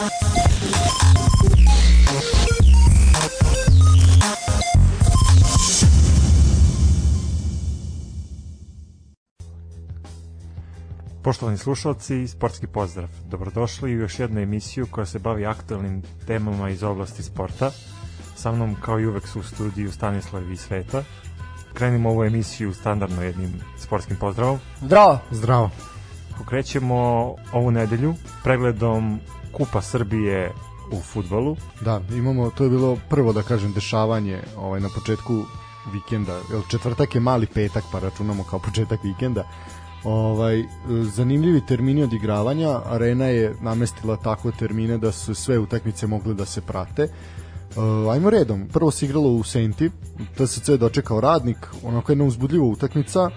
Poštovani slušalci, sportski pozdrav. Dobrodošli u još jednu emisiju koja se bavi aktualnim temama iz oblasti sporta. Sa mnom, kao i uvek, su u studiju Stanislav i Sveta. Krenimo ovu emisiju standardno jednim sportskim pozdravom. Zdravo! Zdravo. Pokrećemo ovu nedelju pregledom Kupa Srbije u futbolu. Da, imamo, to je bilo prvo, da kažem, dešavanje ovaj, na početku vikenda. Jel, četvrtak je mali petak, pa računamo kao početak vikenda. Ovaj, zanimljivi termini odigravanja, Arena je namestila takve termine da su sve utakmice mogle da se prate. Uh, ajmo redom, prvo se igralo u Senti, TSC je dočekao radnik, onako jedna uzbudljiva utakmica,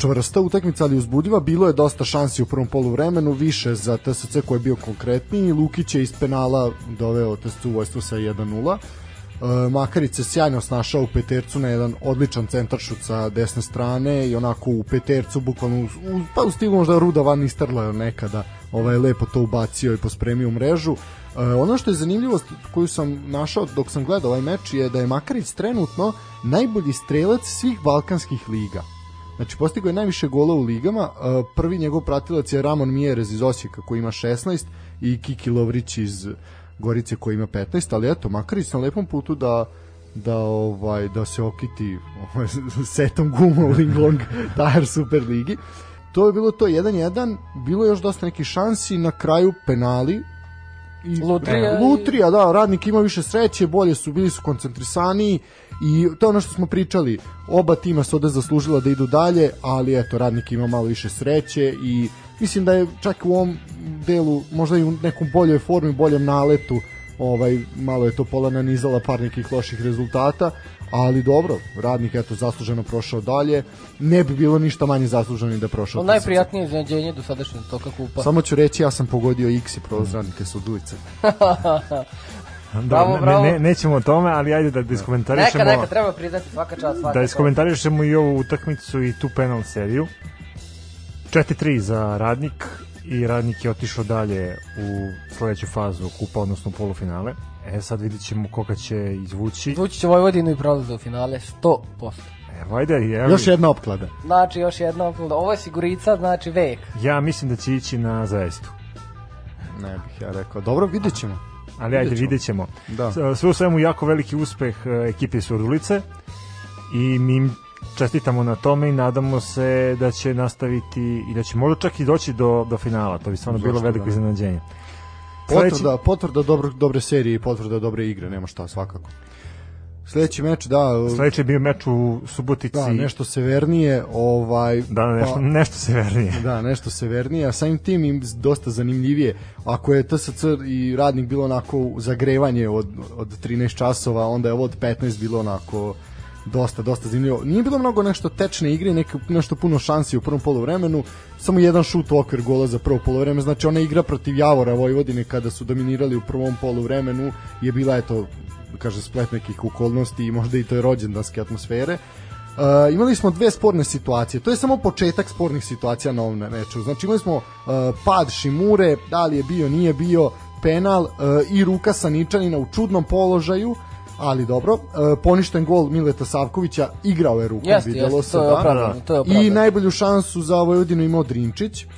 čvrsta utakmica, ali uzbudljiva, bilo je dosta šansi u prvom polu vremenu, više za TSC koji je bio konkretniji, Lukić je iz penala doveo TSC u vojstvo sa 1-0, Uh, Makarić se sjajno snašao u petercu na jedan odličan centaršut sa desne strane i onako u petercu bukvalno u, pa u stilu možda Ruda Van Nistelrooy nekada ovaj lepo to ubacio i pospremio u mrežu. Uh, ono što je zanimljivost koju sam našao dok sam gledao ovaj meč je da je Makarić trenutno najbolji strelac svih balkanskih liga. Znači, postigao je najviše gola u ligama. Prvi njegov pratilac je Ramon Mieres iz Osijeka koji ima 16 i Kiki Lovrić iz Gorice koji ima 15, ali eto, Makarić na lepom putu da da ovaj da se okiti ovaj, setom guma u Linglong Tire Super Ligi. To je bilo to 1-1, bilo je još dosta nekih šansi, na kraju penali i Lutrija, Lutrija, da, radnik ima više sreće, bolje su, bili su koncentrisaniji i to je ono što smo pričali, oba tima su ovde zaslužila da idu dalje, ali eto, radnik ima malo više sreće i mislim da je čak u ovom delu možda i u nekom boljoj formi, boljem naletu ovaj malo je to pola nanizala par nekih loših rezultata, ali dobro, radnik eto zasluženo prošao dalje. Ne bi bilo ništa manje zasluženo da prošao. Najprijatnije iznenađenje do sadašnjeg toka kupa. Samo ću reći ja sam pogodio X i prolaz radnike sa ulice. bravo, bravo. Ne, ne, nećemo o tome, ali ajde da iskomentarišemo. Neka, neka, treba priznati svaka čast. Svaka da iskomentarišemo i ovu utakmicu i tu penal seriju. 4-3 za radnik i radnik je otišao dalje u sledeću fazu kupa, odnosno polufinale. E sad vidit ćemo koga će izvući. Izvući će Vojvodinu i prolaze u finale 100%. Evo, ajde, evo. Još jedna opklada. Znači, još jedna opklada. Ovo je sigurica, znači vek. Ja mislim da će ići na zajestu. Ne bih ja rekao. Dobro, vidjet ćemo. Ali ajde, vidjet ćemo. Da. Sve u svemu jako veliki uspeh e, ekipe Surdulice i mi čestitamo na tome i nadamo se da će nastaviti i da će možda čak i doći do, do finala. To bi stvarno Zašto bilo veliko da. iznenađenje. Potvrda, potvrda dobro, dobre serije i potvrda dobre igre, nema šta svakako. Sledeći meč, da. Sledeći je bio meč u Subotici. Da, nešto severnije, ovaj Da, nešto, pa, nešto severnije. Da, nešto severnije, a samim tim im dosta zanimljivije. Ako je TSC i radnik bilo onako zagrevanje od od 13 časova, onda je ovo od 15 bilo onako dosta, dosta zanimljivo. Nije bilo mnogo nešto tečne igre, neke, nešto puno šansi u prvom poluvremenu, samo jedan šut u okvir gola za prvo poluvreme, znači ona igra protiv Javora Vojvodine kada su dominirali u prvom poluvremenu je bila, eto, kaže, splet nekih okolnosti i možda i to je rođendanske atmosfere. Uh, imali smo dve sporne situacije. To je samo početak spornih situacija na ovom meču. Znači imali smo uh, pad Šimure, da li je bio, nije bio, penal uh, i ruka Saničanina u čudnom položaju ali dobro. E, poništen gol Mileta Savkovića, igrao je rukom, jeste, videlo jeste, se. To je, da. opravdano, to je opravdano. I najbolju šansu za Vojvodinu imao Drinčić. Uh,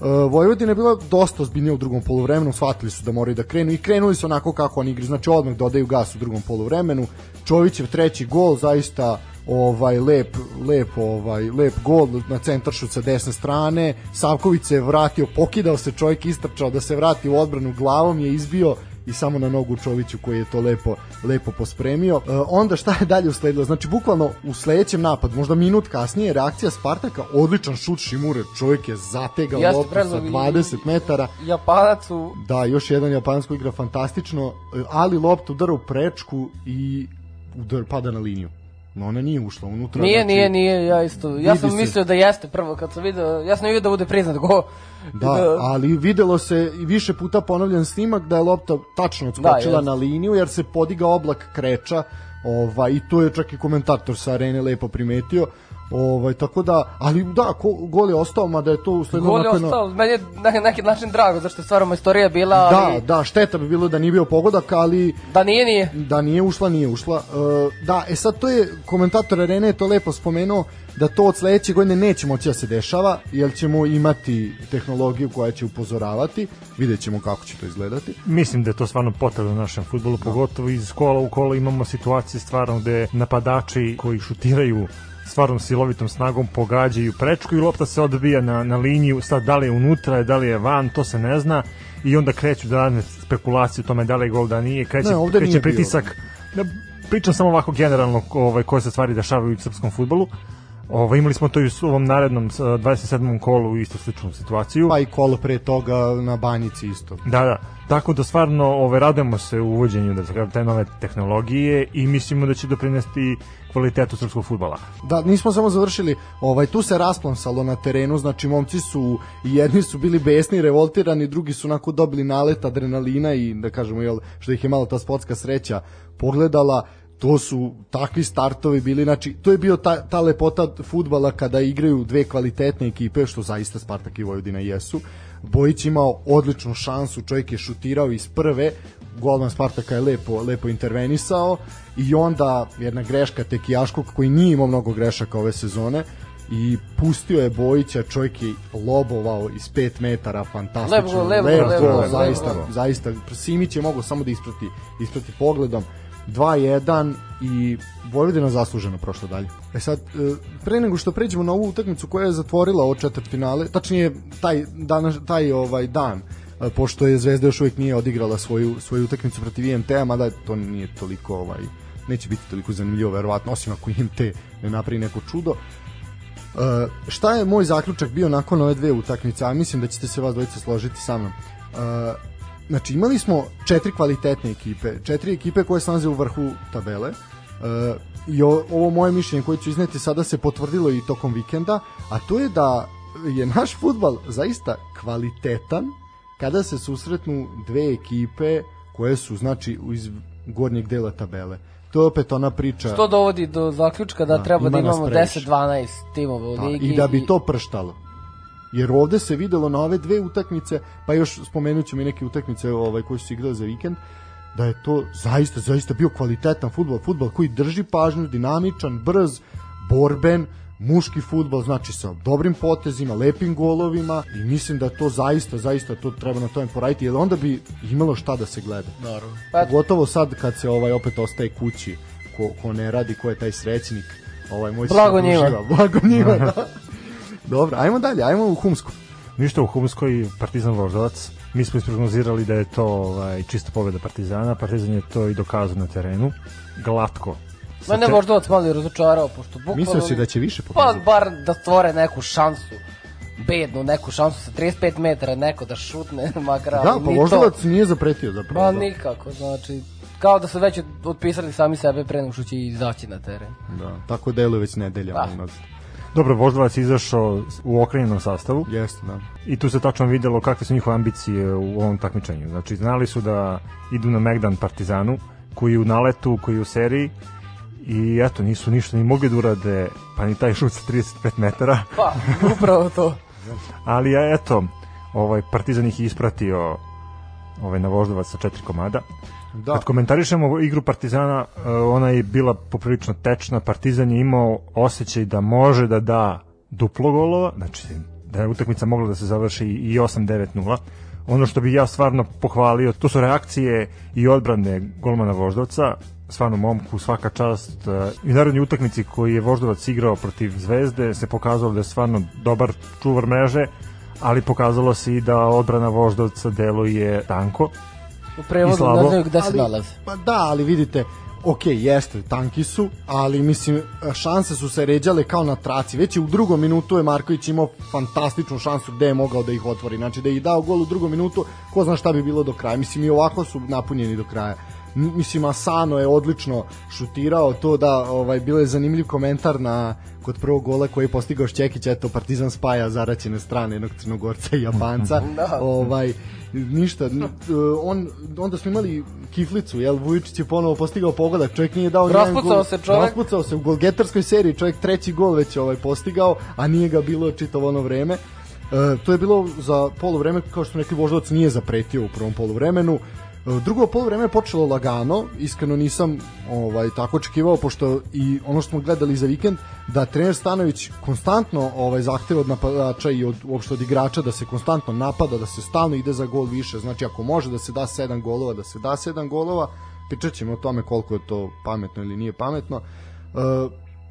Vojvodina je bila dosta ozbiljnija u drugom poluvremenu, shvatili su da moraju da krenu i krenuli su onako kako oni igri, znači odmah dodaju gas u drugom poluvremenu. Čovićev treći gol, zaista ovaj lep lep ovaj lep gol na centaršut sa desne strane. Savković se vratio, pokidao se čovjek istrčao da se vrati u odbranu glavom je izbio i samo na nogu Čoviću koji je to lepo lepo pospremio. E, onda šta je dalje usledilo? Znači bukvalno u sledećem napadu, možda minut kasnije, reakcija Spartaka, odličan šut Šimure, čovjek je zategao Jeste, loptu sa 20 metara. Japanac u... Da, još jedan Japanac koji igra fantastično, e, ali loptu udara u prečku i udar pada na liniju. No ona nije ušla unutra. Nije, znači, nije, nije, ja isto. Ja sam mislio da jeste prvo kad sam video, ja sam vidio da bude priznat go. Da, da, ali videlo se i više puta ponovljen snimak da je lopta tačno odskočila da, na liniju jer se podiga oblak kreča, ovaj i to je čak i komentator sa arene lepo primetio. Ovaj tako da, ali da, ko, gol je ostao, mada je to usledno Gol je ostao, meni je na neki način drago, zašto je stvarno istorija bila, ali... Da, da, šteta bi bilo da nije bio pogodak, ali... Da nije, nije. Da nije ušla, nije ušla. Uh, da, e sad to je, komentator Arene je to lepo spomenuo, da to od sledeće godine neće moći da se dešava, jer ćemo imati tehnologiju koja će upozoravati, vidjet ćemo kako će to izgledati. Mislim da je to stvarno potrebno u našem futbolu, pogotovo iz kola u kola imamo situacije stvarno gde napadači koji šutiraju stvarnom silovitom snagom pogađaju prečku i lopta se odbija na, na liniju, sad da li je unutra, da li je van, to se ne zna i onda kreću da radne spekulacije o tome da li je gol, da nije, kreće, ne, kreće pritisak. Da, pričam samo ovako generalno ovaj, koje se stvari dešavaju u srpskom futbolu. Ovo, imali smo to i u ovom narednom 27. kolu isto sličnu situaciju. Pa i kolo pre toga na banjici isto. Da, da. Tako da stvarno ove, radujemo se u uvođenju da te nove tehnologije i mislimo da će doprinesti kvalitetu srpskog futbala. Da, nismo samo završili, ovaj tu se rasplamsalo na terenu, znači momci su jedni su bili besni, revoltirani, drugi su onako dobili nalet adrenalina i da kažemo jel što ih je malo ta sportska sreća pogledala to su takvi startovi bili, znači to je bio ta, ta lepota futbala kada igraju dve kvalitetne ekipe, što zaista Spartak i Vojvodina jesu. Bojić imao odličnu šansu, čovjek je šutirao iz prve, golman Spartaka je lepo, lepo intervenisao i onda jedna greška Tekijaškog koji nije imao mnogo grešaka ove sezone i pustio je Bojića, čovjek je lobovao iz 5 metara, fantastično, lepo, lepo, lepo, lepo, zaista, zaista, Simić je mogao samo da isprati, isprati pogledom, 2-1 i Vojvodina zasluženo prošla dalje. E sad, e, pre nego što pređemo na ovu utakmicu koja je zatvorila ovo četvrtfinale, tačnije taj, dan, taj ovaj dan, e, pošto je Zvezda još uvijek nije odigrala svoju, svoju utakmicu protiv IMT-a, mada to nije toliko ovaj, neće biti toliko zanimljivo verovatno, osim ako IMT ne napravi neko čudo. Uh, šta je moj zaključak bio nakon ove dve utakmice, a mislim da ćete se vas dvojica složiti sa mnom. Uh, znači imali smo četiri kvalitetne ekipe, četiri ekipe koje se nalaze u vrhu tabele. Uh, I o, ovo moje mišljenje koje ću izneti sada se potvrdilo i tokom vikenda, a to je da je naš futbal zaista kvalitetan kada se susretnu dve ekipe koje su znači iz gornjeg dela tabele. To je opet ona priča. Što dovodi do zaključka da, da treba da imamo 10-12 timova u da, ligi. I da bi to prštalo jer ovde se videlo na ove dve utakmice, pa još spomenut ćemo i neke utakmice ovaj, koje su se igrale za vikend, da je to zaista, zaista bio kvalitetan futbol, futbol koji drži pažnju, dinamičan, brz, borben, muški futbol, znači sa dobrim potezima, lepim golovima i mislim da to zaista, zaista to treba na tome poraditi, jer onda bi imalo šta da se gleda. Naravno. Pogotovo sad kad se ovaj opet ostaje kući, ko, ko ne radi, ko je taj srećnik, ovaj moj Blago njima. Blago njima, da. Dobro, ajmo dalje, ajmo u Humsku. Ništa u Humskoj, Partizan Voždovac. Mi smo isprognozirali da je to ovaj, čista pobeda Partizana. Partizan je to i dokazao na terenu. Glatko. Mene Voždovac malo je razočarao, pošto bukvalno... Mislio si da će više pobediti? Pa bar da stvore neku šansu bednu neku šansu sa 35 metara neko da šutne makar da, pa Voždovac nije zapretio zapravo. Pa da. nikako, znači kao da su već otpisali sami sebe pre nego što će izaći na teren. Da, tako deluje već nedelja. Da. Dobro, Voždovac izašao u okrenjenom sastavu. Jeste, da. I tu se tačno videlo kakve su njihove ambicije u ovom takmičenju. Znači, znali su da idu na Megdan Partizanu, koji je u naletu, koji je u seriji, i eto, nisu ništa ni mogli da urade, pa ni taj šut sa 35 metara. Pa, upravo to. Ali, eto, ovaj, Partizan ih ispratio ovaj, na Voždovac sa četiri komada. Da. Kad komentarišemo igru Partizana, e, ona je bila poprilično tečna. Partizan je imao osjećaj da može da da duplo golova, znači da je utakmica mogla da se završi i 8-9-0. Ono što bih ja stvarno pohvalio, to su reakcije i odbrane golmana Voždovca, stvarno momku svaka čast. E, I narodnji utakmici koji je Voždovac igrao protiv Zvezde se pokazalo da je stvarno dobar čuvar mreže, ali pokazalo se i da odbrana Voždovca deluje tanko U prevodu ne znaju gde se nalaze. Pa da, ali vidite, ok, jeste, tanki su, ali mislim, šanse su se ređale kao na traci. Već je u drugom minutu je Marković imao fantastičnu šansu gde je mogao da ih otvori. Znači da je dao gol u drugom minutu, ko zna šta bi bilo do kraja. Mislim i ovako su napunjeni do kraja. Mislim Asano je odlično šutirao to da ovaj bilo je zanimljiv komentar na kod prvog gola koji je postigao Šćekić eto Partizan spaja zaraćene strane jednog Crnogorca i Japanca Da. ovaj ništa e, on onda smo imali kiflicu jel Vujičić je ponovo postigao pogodak čovjek nije dao nijedan Raspucao gol. se čovek. raspucao se u golgetarskoj seriji čovjek treći gol već ovaj postigao a nije ga bilo čitavo ono vreme e, to je bilo za poluvreme kao što smo rekli Voždovac nije zapretio u prvom poluvremenu E, Drugo poluvreme je počelo lagano, iskreno nisam ovaj tako očekivao pošto i ono što smo gledali za vikend da trener Stanović konstantno ovaj zahteva od napadača i od uopšte od igrača da se konstantno napada, da se stalno ide za gol više. Znači ako može da se da 7 golova, da se da 7 golova. Pričat ćemo o tome koliko je to pametno ili nije pametno. E,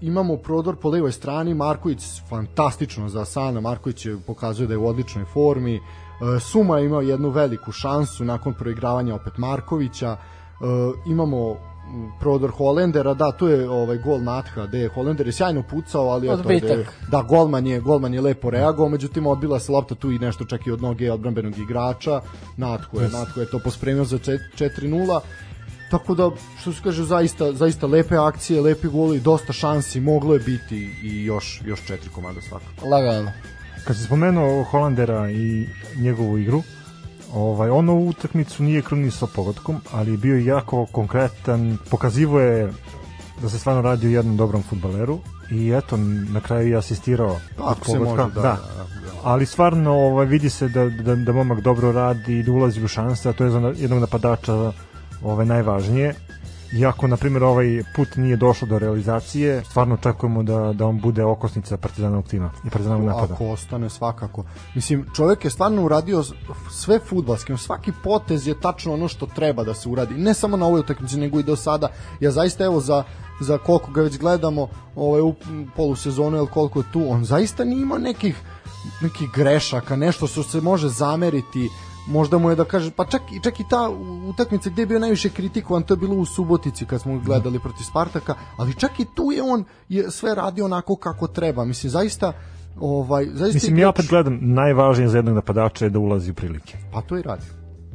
imamo prodor po levoj strani, Marković fantastično za Sana, Marković je pokazuje da je u odličnoj formi. E, Suma je imao jednu veliku šansu nakon proigravanja opet Markovića. E, imamo prodor Holendera, da, tu je ovaj gol Natha, gde je Holender je sjajno pucao, ali eto, je- da, golman je, golman je lepo reagovao, međutim odbila se lopta tu i nešto čak i od noge odbrambenog igrača. Natko je, Natko je to pospremio za čet- 4:0. Tako da, što se kaže, zaista, zaista lepe akcije, lepi golovi, dosta šansi, moglo je biti i još, još četiri komada svakako. Lagano. Kad si spomenuo Holandera i njegovu igru, ovaj, on ovu utakmicu nije krunisao pogodkom, ali je bio jako konkretan, pokazivo je da se stvarno radi o jednom dobrom futbaleru i eto, na kraju je asistirao Ako se može, da, da, da. Ali stvarno ovaj, vidi se da, da, da momak dobro radi i da ulazi u šanse, a to je za jednog napadača ovaj, najvažnije. Iako, na primjer, ovaj put nije došlo do realizacije, stvarno očekujemo da, da on bude okosnica partizanovog tima i partizanovog napada. Ako ostane svakako. Mislim, čovjek je stvarno uradio sve futbalski, svaki potez je tačno ono što treba da se uradi. Ne samo na ovoj utakmici, nego i do sada. Ja zaista evo za za koliko ga već gledamo ovaj u polusezonu ili koliko je tu, on zaista nije imao nekih nekih grešaka, nešto što se može zameriti možda mu je da kaže, pa čak, čak i ta utakmica gde je bio najviše kritikovan, to je bilo u Subotici kad smo gledali protiv Spartaka, ali čak i tu je on je sve radio onako kako treba. Mislim, zaista ovaj, zaista Mislim, ja opet gledam, najvažnije za jednog napadača je da ulazi u prilike. Pa to i radi.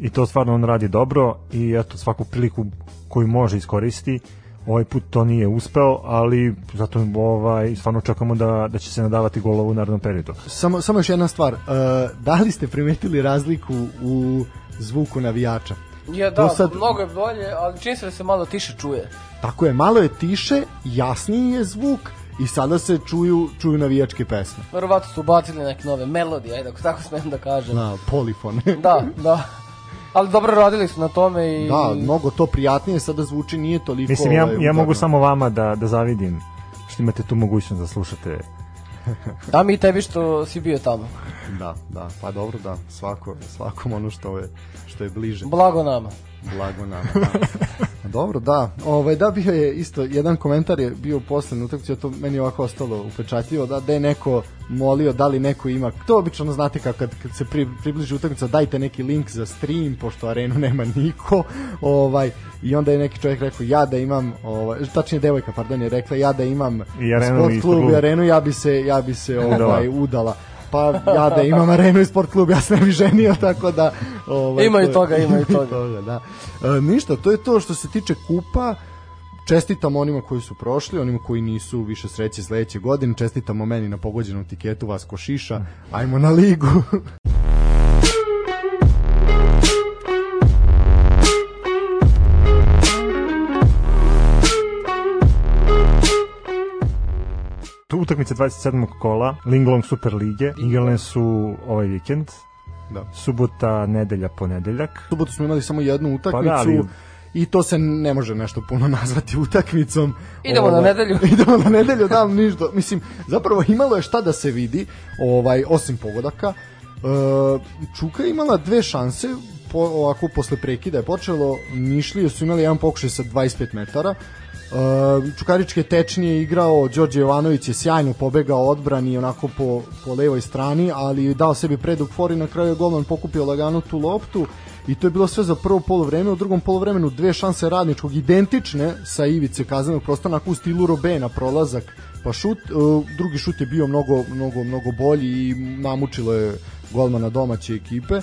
I to stvarno on radi dobro i eto, svaku priliku koju može iskoristi, ovaj put to nije uspeo, ali zato ovaj, stvarno očekujemo da, da će se nadavati golova u narednom periodu. Samo, samo još jedna stvar. Uh, da li ste primetili razliku u zvuku navijača? To da, sad- mnogo je bolje, ali čini se da se malo tiše čuje. Tako je, malo je tiše, jasniji je zvuk i sada se čuju, čuju navijačke pesme. Verovatno su ubacili neke nove melodije, ajde, ako tako smem da kažem. Na polifone. Da, da. Ali dobro radili su na tome i... da, mnogo to prijatnije sada zvuči, nije toliko... Mislim, ja, ovaj, ja mogu samo vama da, da zavidim što imate tu mogućnost da slušate Da mi i tebi što si bio tamo. Da, da, pa dobro da, svako, svakom ono što je, što je bliže. Blago nama. Blago nama. Da. Dobro, da. Ovaj da bio je isto jedan komentar je bio posle na utakmici, a to meni je ovako ostalo upečatljivo da da je neko molio da li neko ima. To obično znate kako kad, kad se pri, približi utakmica dajte neki link za stream pošto arenu nema niko. Ovaj i onda je neki čovjek rekao ja da imam ovaj tačnije devojka pardon je rekla ja da imam I arenu sport klub i arenu ja bi se ja bi se Udala. ovaj udala pa ja da imam arenu i sport klub, ja se ne bi ženio, tako da... Ovaj, Ima i toga, ima i toga. da. E, ništa, to je to što se tiče kupa, čestitam onima koji su prošli, onima koji nisu više sreće sledeće godine, čestitamo meni na pogođenom tiketu Vasko Šiša, ajmo na ligu. utakmice 27. kola Linglong Super Lige igrane su ovaj vikend. Da. Subota, nedelja, ponedeljak. subotu smo imali samo jednu utakmicu, Pa da, ali- i to se ne može nešto puno nazvati utakmicom. Idemo na nedelju. Idemo na nedelju, da, ništa. Mislim, zapravo imalo je šta da se vidi, ovaj, osim pogodaka. E, Čuka je imala dve šanse, po, ovako posle prekida je počelo, Nišlije su imali jedan pokušaj sa 25 metara, Uh, Čukarički je tečnije igrao, Đorđe Jovanović je sjajno pobegao odbrani onako po, po levoj strani, ali dao sebi predug for i na kraju je golman pokupio lagano tu loptu i to je bilo sve za prvo polovreme, u drugom polovremenu dve šanse radničkog identične sa ivice kaznenog prostora onako u stilu Robena prolazak pa šut, uh, drugi šut je bio mnogo, mnogo, mnogo bolji i namučilo je golmana domaće ekipe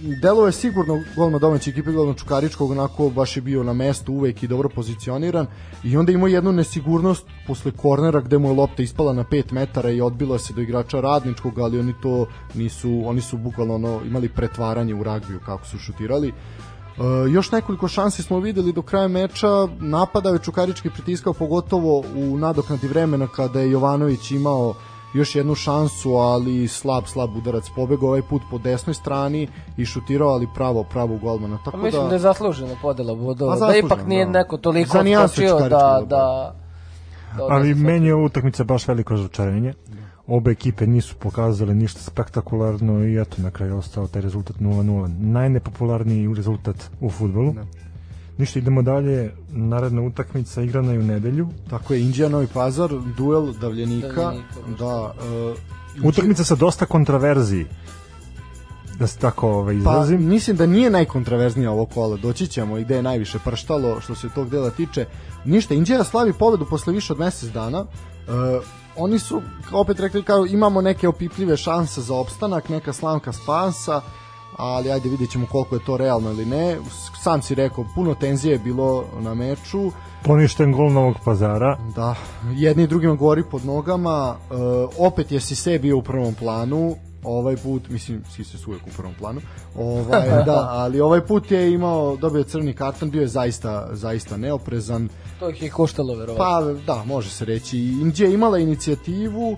delo je sigurno gol na domaći ekipe, gol na Čukaričkog, onako baš je bio na mestu uvek i dobro pozicioniran i onda imao jednu nesigurnost posle kornera gde mu je lopta ispala na 5 metara i odbila se do igrača radničkog, ali oni to nisu, oni su bukvalno ono, imali pretvaranje u ragbiju kako su šutirali. Uh, još nekoliko šansi smo videli do kraja meča, napadao je Čukarički pritiskao pogotovo u nadoknadi vremena kada je Jovanović imao još jednu šansu, ali slab, slab udarac pobegao ovaj put po desnoj strani i šutirao, ali pravo, pravo golmana. Tako Pa mislim da, da je zaslužena podela bodova. Pa da ipak nije da. neko toliko odskočio da, dobro. da, da Ali meni je ova utakmica baš veliko razočarenje. Obe ekipe nisu pokazale ništa spektakularno i eto na kraju ostao taj rezultat 0-0. Najnepopularniji rezultat u futbolu. Da. Ništa, idemo dalje. Naredna utakmica igrana je u nedelju. tako je, Indija Novi Pazar, duel Davljenika, Davljenika, da, uh, Utakmica sa dosta kontraverziji. Da se tako ovaj, Pa izrazim. mislim da nije najkontraverznija ovo kola, doći ćemo i gde je najviše prštalo što se tog dela tiče. Ništa, Indija slavi pobedu posle više od mesec dana. Uh, oni su opet rekli kao imamo neke opipljive šanse za opstanak, neka slamka spasa, ali ajde vidjet ćemo koliko je to realno ili ne. Sam si rekao, puno tenzije je bilo na meču. Poništen gol Novog pazara. Da, jedni i drugima gori pod nogama. E, opet je Sise bio u prvom planu. Ovaj put, mislim, Sise su uvek u prvom planu. Ovaj, da, ali ovaj put je imao, dobio crni karton, bio je zaista, zaista neoprezan. To ih je koštalo, verovatno. Pa, da, može se reći. Indija je imala inicijativu,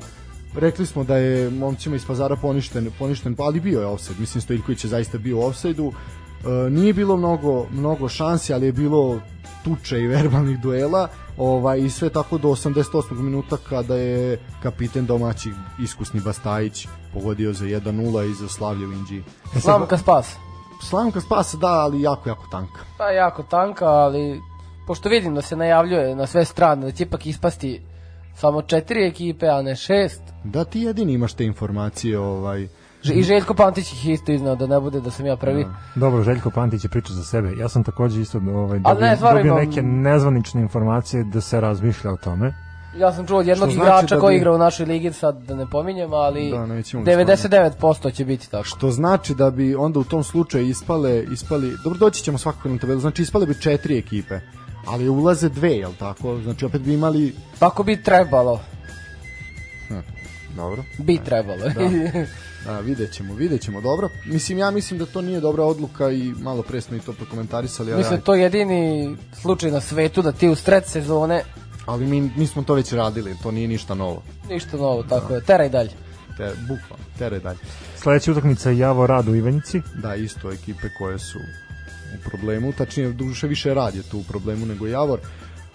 rekli smo da je momcima iz pazara poništen, poništen ali bio je offside. Mislim, Stojljković je zaista bio u offside-u. E, nije bilo mnogo, mnogo šansi, ali je bilo tuče i verbalnih duela ovaj, i sve tako do 88. minuta kada je kapiten domaći iskusni Bastajić pogodio za 1-0 i za slavlje u Inđiji. Slamka spas. Slavka spasa da, ali jako, jako tanka. Pa jako tanka, ali pošto vidim da se najavljuje na sve strane da će ipak ispasti samo četiri ekipe, a ne šest. Da ti jedini imaš te informacije ovaj, I Željko Pantić ih isto iznao da ne bude da sam ja prvi. Dobro, Željko Pantić je priča za sebe. Ja sam takođe isto ovaj, Ali ne, dobio, dobio neke nezvanične informacije da se razmišlja o tome. Ja sam čuo od jednog znači igrača da koji bi- igra u našoj ligi, sad da ne pominjem, ali Da, nećemo da 99% će biti tako. što znači da bi onda u tom slučaju ispale ispali dobro doći ćemo svakako na tabelu znači ispale bi četiri ekipe ali ulaze dve jel tako znači opet bi imali Tako bi trebalo. dobro Bi trebalo. a, vidjet ćemo vidjet ćemo dobro mislim ja mislim da to nije dobra odluka i malo pre smo i to prokomentarisali ali, Mislim, to je jedini slučaj na svetu da ti u sred sezone ali mi, mi smo to već radili to nije ništa novo ništa novo, tako je. Teraj dalje. te, bukvalno tere dalje Sledeća utakmica je Javo Rad u Ivanjici. Da, isto ekipe koje su u problemu, tačnije duše više rad je tu u problemu nego Javor.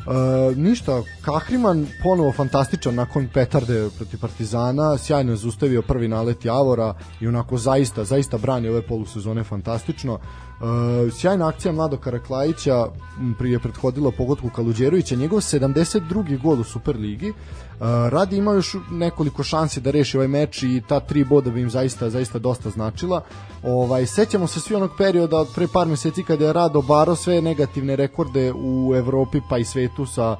E, ništa, Kahriman ponovo fantastičan nakon petarde protiv Partizana, sjajno je zustavio prvi nalet Javora i onako zaista, zaista brani ove polusezone fantastično. E, sjajna akcija Mlado Karaklajića prije prethodila pogodku Kaluđerovića, njegov 72. gol u Superligi. Uh, Radi ima još nekoliko šansi da reši ovaj meč i ta tri boda bi im zaista zaista dosta značila. Ovaj sećamo se svi onog perioda od pre par meseci kada je Rado baro sve negativne rekorde u Evropi pa i svetu sa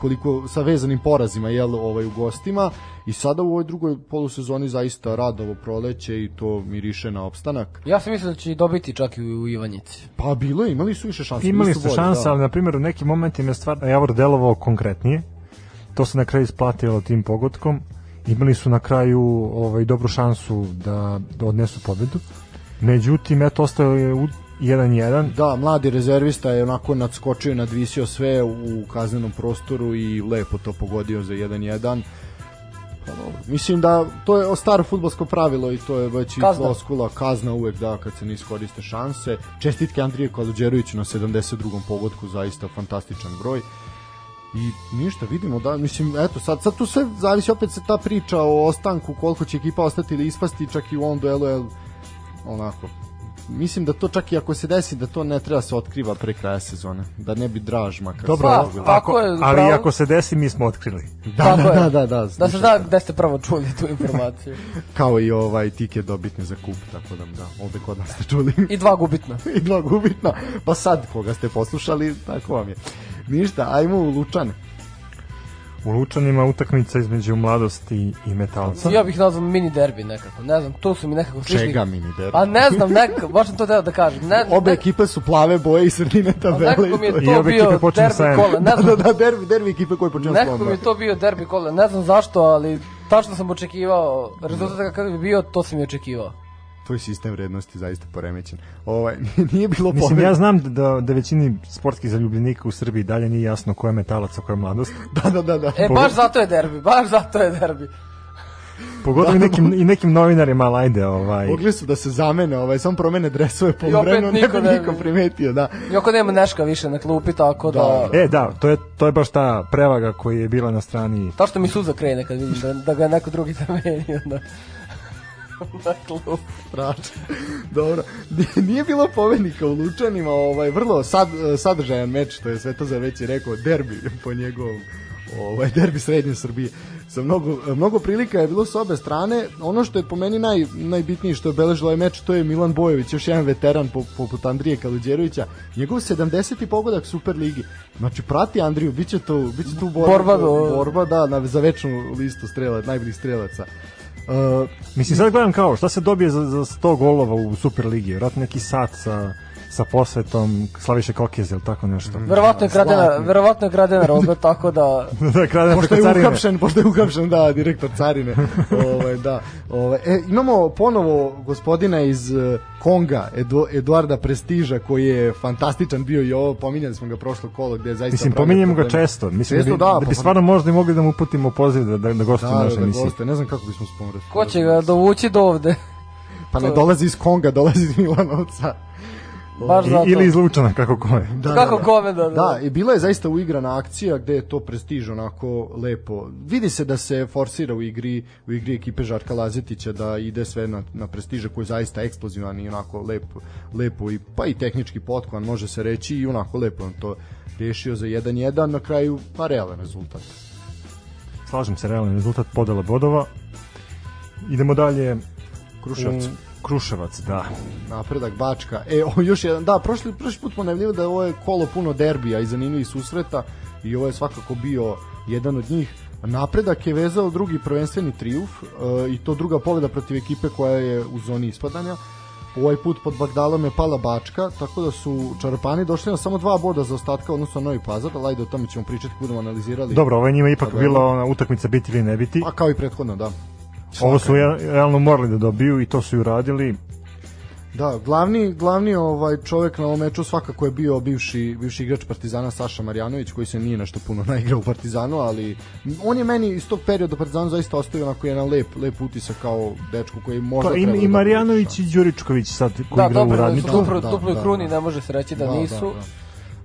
koliko sa vezanim porazima jel ovaj u gostima i sada u ovoj drugoj polusezoni zaista Radovo proleće i to miriše na opstanak. Ja sam mislio da će dobiti čak i u Ivanjici. Pa bilo je, imali su više šanse. Imali su bolji, šanse, da. ali na primjer u nekim momentima je stvarno Javor delovao konkretnije. To se na kraju isplatilo tim pogodkom. Imali su na kraju ovaj dobru šansu da, da odnesu pobedu. Međutim, eto, ostao je u 1-1. Da, mladi rezervista je onako nadskočio i nadvisio sve u kaznenom prostoru i lepo to pogodio za 1-1. Pa dobro. Mislim da to je staro fudbalsko pravilo i to je već i Kazna. floskula, kazna uvek da kad se ne iskoriste šanse. Čestitke Andrije Kaluđeroviću na 72. pogodku, zaista fantastičan broj. I ništa, vidimo da, mislim, eto, sad, sad tu sve zavisi opet se ta priča o ostanku, koliko će ekipa ostati ili ispasti, čak i u ovom duelu, jel, onako, mislim da to čak i ako se desi da to ne treba se otkriva pre kraja sezone da ne bi draž makar Dobro, Pa, ako, tako je, ali pravo. ako se desi, mi smo otkrili. da, Tako da, je. da, da, da, Da se zna gde ste prvo čuli tu informaciju. kao i ovaj tiket dobitni za kup tako da da ovde kod nas ste čuli I dva gubitna. i dva gubitna pa sad koga ste poslušali tako vam je ništa ajmo u Lučane U Lučanima utakmica između mladosti i metalca. Ja bih nazvao mini derbi nekako. Ne znam, tu su mi nekako slični. Čega mini derbi? Pa ne znam, nekako, baš sam to teo da kažem. Ne, Obe ne, ekipe su plave boje i sredine tabele. nekako mi je I to obe bio ekipe počinju derbi sa kola. Ne Da, da, znam, da, derbi, derbi ekipe koji počinju nekako mi je to bio derbi kola. Ne znam zašto, ali tačno sam očekivao rezultat kakav bi bio, to sam i očekivao. Tvoj sistem vrednosti zaista poremećen. Ovaj, nije bilo Mislim, pobede. ja znam da, da većini sportskih zaljubljenika u Srbiji dalje nije jasno ko je metalac, a ko je mladost. Da, da, da, da. E, baš zato je derbi, baš zato je derbi. Pogotovo i nekim, i nekim novinarima, ali ajde, ovaj... Mogli su da se zamene, ovaj, samo promene dresove po I vremenu, ne niko bi niko primetio, da. Iako nema Neška više na klupi, tako da... Da. E, da, to je, to je baš ta prevaga koja je bila na strani Ta što mi suza krene kad vidim da, da ga je neko drugi zamenio na, na klup. Strašno. Dobro. Nije- bilo pobednika u Lučanima, ovaj vrlo sad, sadržajan meč, što je Svetozar već i rekao, derbi po njegovom ovaj derbi srednje Srbije. Sa mnogo, mnogo prilika je bilo s obe strane. Ono što je po meni naj, najbitnije što je obeležilo ovaj meč, to je Milan Bojović, još jedan veteran po- poput Andrije Kaluđerovića. Njegov 70. pogodak Superligi. Znači prati Andriju, biće to biće tu borba, Borba do- borba da, na, za večnu listu strelaca, najboljih strelaca. Uh, Mislim, sad gledam kao, šta se dobije za, za 100 golova u Superligi? Vjerojatno neki sat sa, sa posvetom Slaviše Kokez ili tako nešto. Verovatno je kradena, verovatno je kradena roba, tako da... da, kraden pošto preko je carine. uhapšen, pošto je uhapšen, da, direktor carine. ovaj, da. Ovaj, e, imamo ponovo gospodina iz eh, Konga, Edu, Eduarda Prestiža, koji je fantastičan bio i ovo, pominjali smo ga prošlo kolo, gde je zaista... Mislim, pominjemo ga često. Mislim Često, da bi, da, da bi pa- stvarno možda i mogli da mu uputimo poziv da, da, da gostuje Da, u da, našoj da, ne znam kako bismo spomrali. Ko će ga dovući do ovde? Pa ne dolazi iz Konga, dolazi iz Milanovca. Baš zato. Ili iz Lučana, kako ko je. Da, Kako da, da. kome da... Da, i bila je zaista uigrana akcija gde je to prestiž onako lepo. Vidi se da se forsira u igri u igri ekipe Žarka Lazetića da ide sve na, na prestiže koji je zaista eksplozivan i onako lepo, lepo i pa i tehnički potkovan može se reći i onako lepo on to rešio za 1-1 na kraju pa realan rezultat. Slažem se, realni rezultat podela bodova. Idemo dalje. Kruševac. U Kruševac, da. napredak Bačka. E, o, još jedan, da, prošli, prošli put smo najavljivali da ovo je kolo puno derbija i zanimljivih susreta i ovo je svakako bio jedan od njih. Napredak je vezao drugi prvenstveni trijuf e, i to druga pobjeda protiv ekipe koja je u zoni ispadanja. Ovaj put pod Bagdalom je pala Bačka, tako da su Čarapani došli na samo dva boda za ostatka odnosno Novi Pazar, ali ajde o tome ćemo pričati budemo analizirali. Dobro, ovo je njima ipak Pa, bila ona utakmica biti ili ne biti. Pa kao i prethodno, da. Ovo su re- realno morali da dobiju i to su i uradili. Da, glavni glavni ovaj čovjek na ovom meču svakako je bio bivši bivši igrač Partizana Saša Marjanović koji se nije nešto puno naigrao u Partizanu, ali on je meni iz tog perioda u Partizanu zaista ostavio onako jedan lep lep utisak kao dečko koji možda Pa, i, treba I da Marjanović i Đuričković sad koji Da, igra u dobro, da su radničku. duplo, Da, duploj da, kruni, da. ne može se reći da, nisu.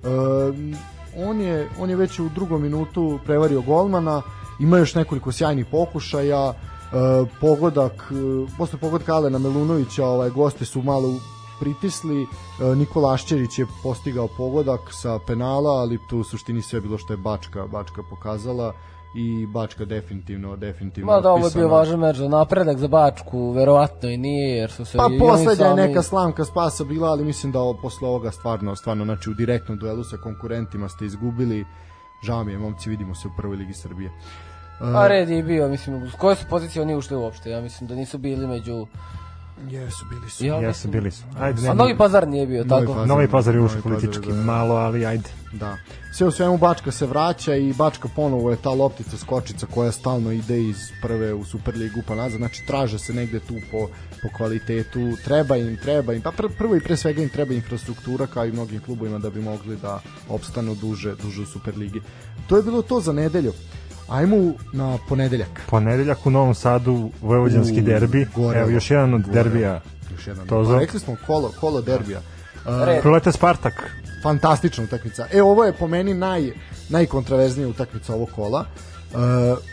Da, da. E, on je on je već u drugom minutu prevario golmana, ima još nekoliko sjajnih pokušaja. E, pogodak, e, posle pogodka Alena Melunovića, ovaj gosti su malo pritisli. E, Nikola Ašćerić je postigao pogodak sa penala, ali tu u suštini sve bilo što je Bačka Bačka pokazala i Bačka definitivno definitivno Ma da, ovo je bio važan meč za napredak za Bačku, verovatno i nije, jer su se Pa poslednja je sami- neka slamka spasa bila, ali mislim da ovo, posle ovoga stvarno, stvarno, znači u direktnom duelu sa konkurentima ste izgubili. Žao mi je, momci, vidimo se u prvoj ligi Srbije. A red je bio, mislim, s koje su pozicije oni ušli uopšte? Ja mislim da nisu bili među... Jesu, bili su. Ja, Jesu, mislim- bili su. Ajde, A Novi Pazar nije bio, Novi tako? Pazar. Novi Pazar je ušao Pazar, politički da, da. malo, ali ajde. Da. Sve u svemu Bačka se vraća i Bačka ponovo je ta loptica skočica koja stalno ide iz prve u Superligu pa nazad, znači traže se negde tu po, po kvalitetu, treba im, treba im, pa pr prvo i pre svega im treba infrastruktura kao i mnogim klubovima da bi mogli da opstanu duže, duže u Superligi. To je bilo to za nedelju. Ajmo na ponedeljak. Ponedeljak u Novom Sadu, Vojvođanski derbi. Gorevo. Evo još jedan od Gorevo. derbija. Još jedan. Tozo. Pa rekli smo kolo, kolo derbija. Uh, Red. Prolete Spartak. fantastična utakmica. E, ovo je po meni naj, najkontraverznija utakmica ovog kola. Uh,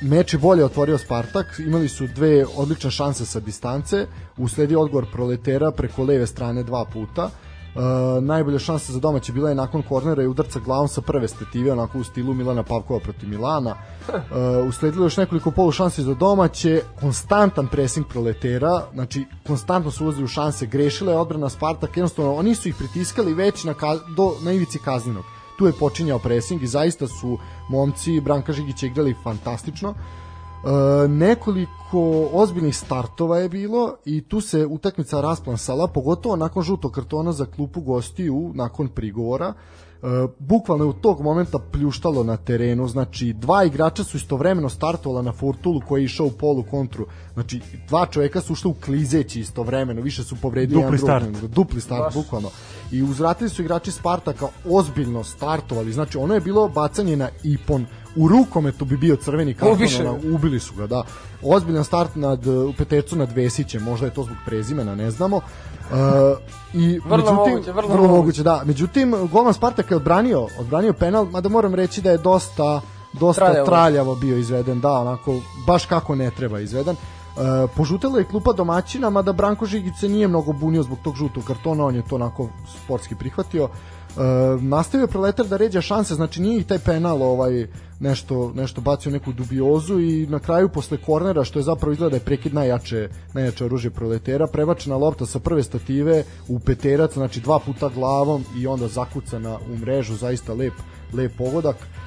meč je bolje otvorio Spartak, imali su dve odlične šanse sa distance, usledi odgovor proletera preko leve strane dva puta. Uh, najbolja šansa za domaće bila je nakon kornera i udarca glavom sa prve stative, onako u stilu Milana Pavkova protiv Milana. Uh, usledilo još nekoliko polu šansi za domaće, konstantan presing proletera, znači konstantno su ulazili u šanse, grešila je odbrana Spartak, jednostavno oni su ih pritiskali već na, ka, do, na ivici kaznenog. tu je počinjao presing i zaista su momci Branka Žigića igrali fantastično. E, nekoliko ozbiljnih startova je bilo i tu se utakmica rasplansala, pogotovo nakon žutog kartona za klupu gostiju, nakon prigovora. E, bukvalno je u tog momenta pljuštalo na terenu, znači dva igrača su istovremeno startovala na Fortulu koji je išao u polu kontru, znači dva čoveka su ušli u klizeći istovremeno, više su povredili Dupli start. dupli start, Baš. bukvalno. I uzvratili su igrači Spartaka ozbiljno startovali, znači ono je bilo bacanje na ipon, u rukometu bi bio crveni karton, ona, ubili su ga, da. Ozbiljan start nad, u petercu nad Vesićem, možda je to zbog prezimena, ne znamo. Uh, i Vrlo međutim, moguće, vrlo vrlo moguće. moguće, da. Međutim, golman Spartaka je odbranio, odbranio penal, mada moram reći da je dosta dosta Traljavo. traljavo, bio izveden, da, onako, baš kako ne treba izveden. E, požutela je klupa domaćina, mada Branko Žigić se nije mnogo bunio zbog tog žutog kartona, on je to onako sportski prihvatio. E, nastavio je proletar da ređa šanse, znači nije i taj penal ovaj nešto nešto bacio neku dubiozu i na kraju posle kornera što je zapravo izgleda da je prekid najjače najjače oružje proletera prebačena lopta sa prve stative u peterac znači dva puta glavom i onda zakucana u mrežu zaista lep lep pogodak. E,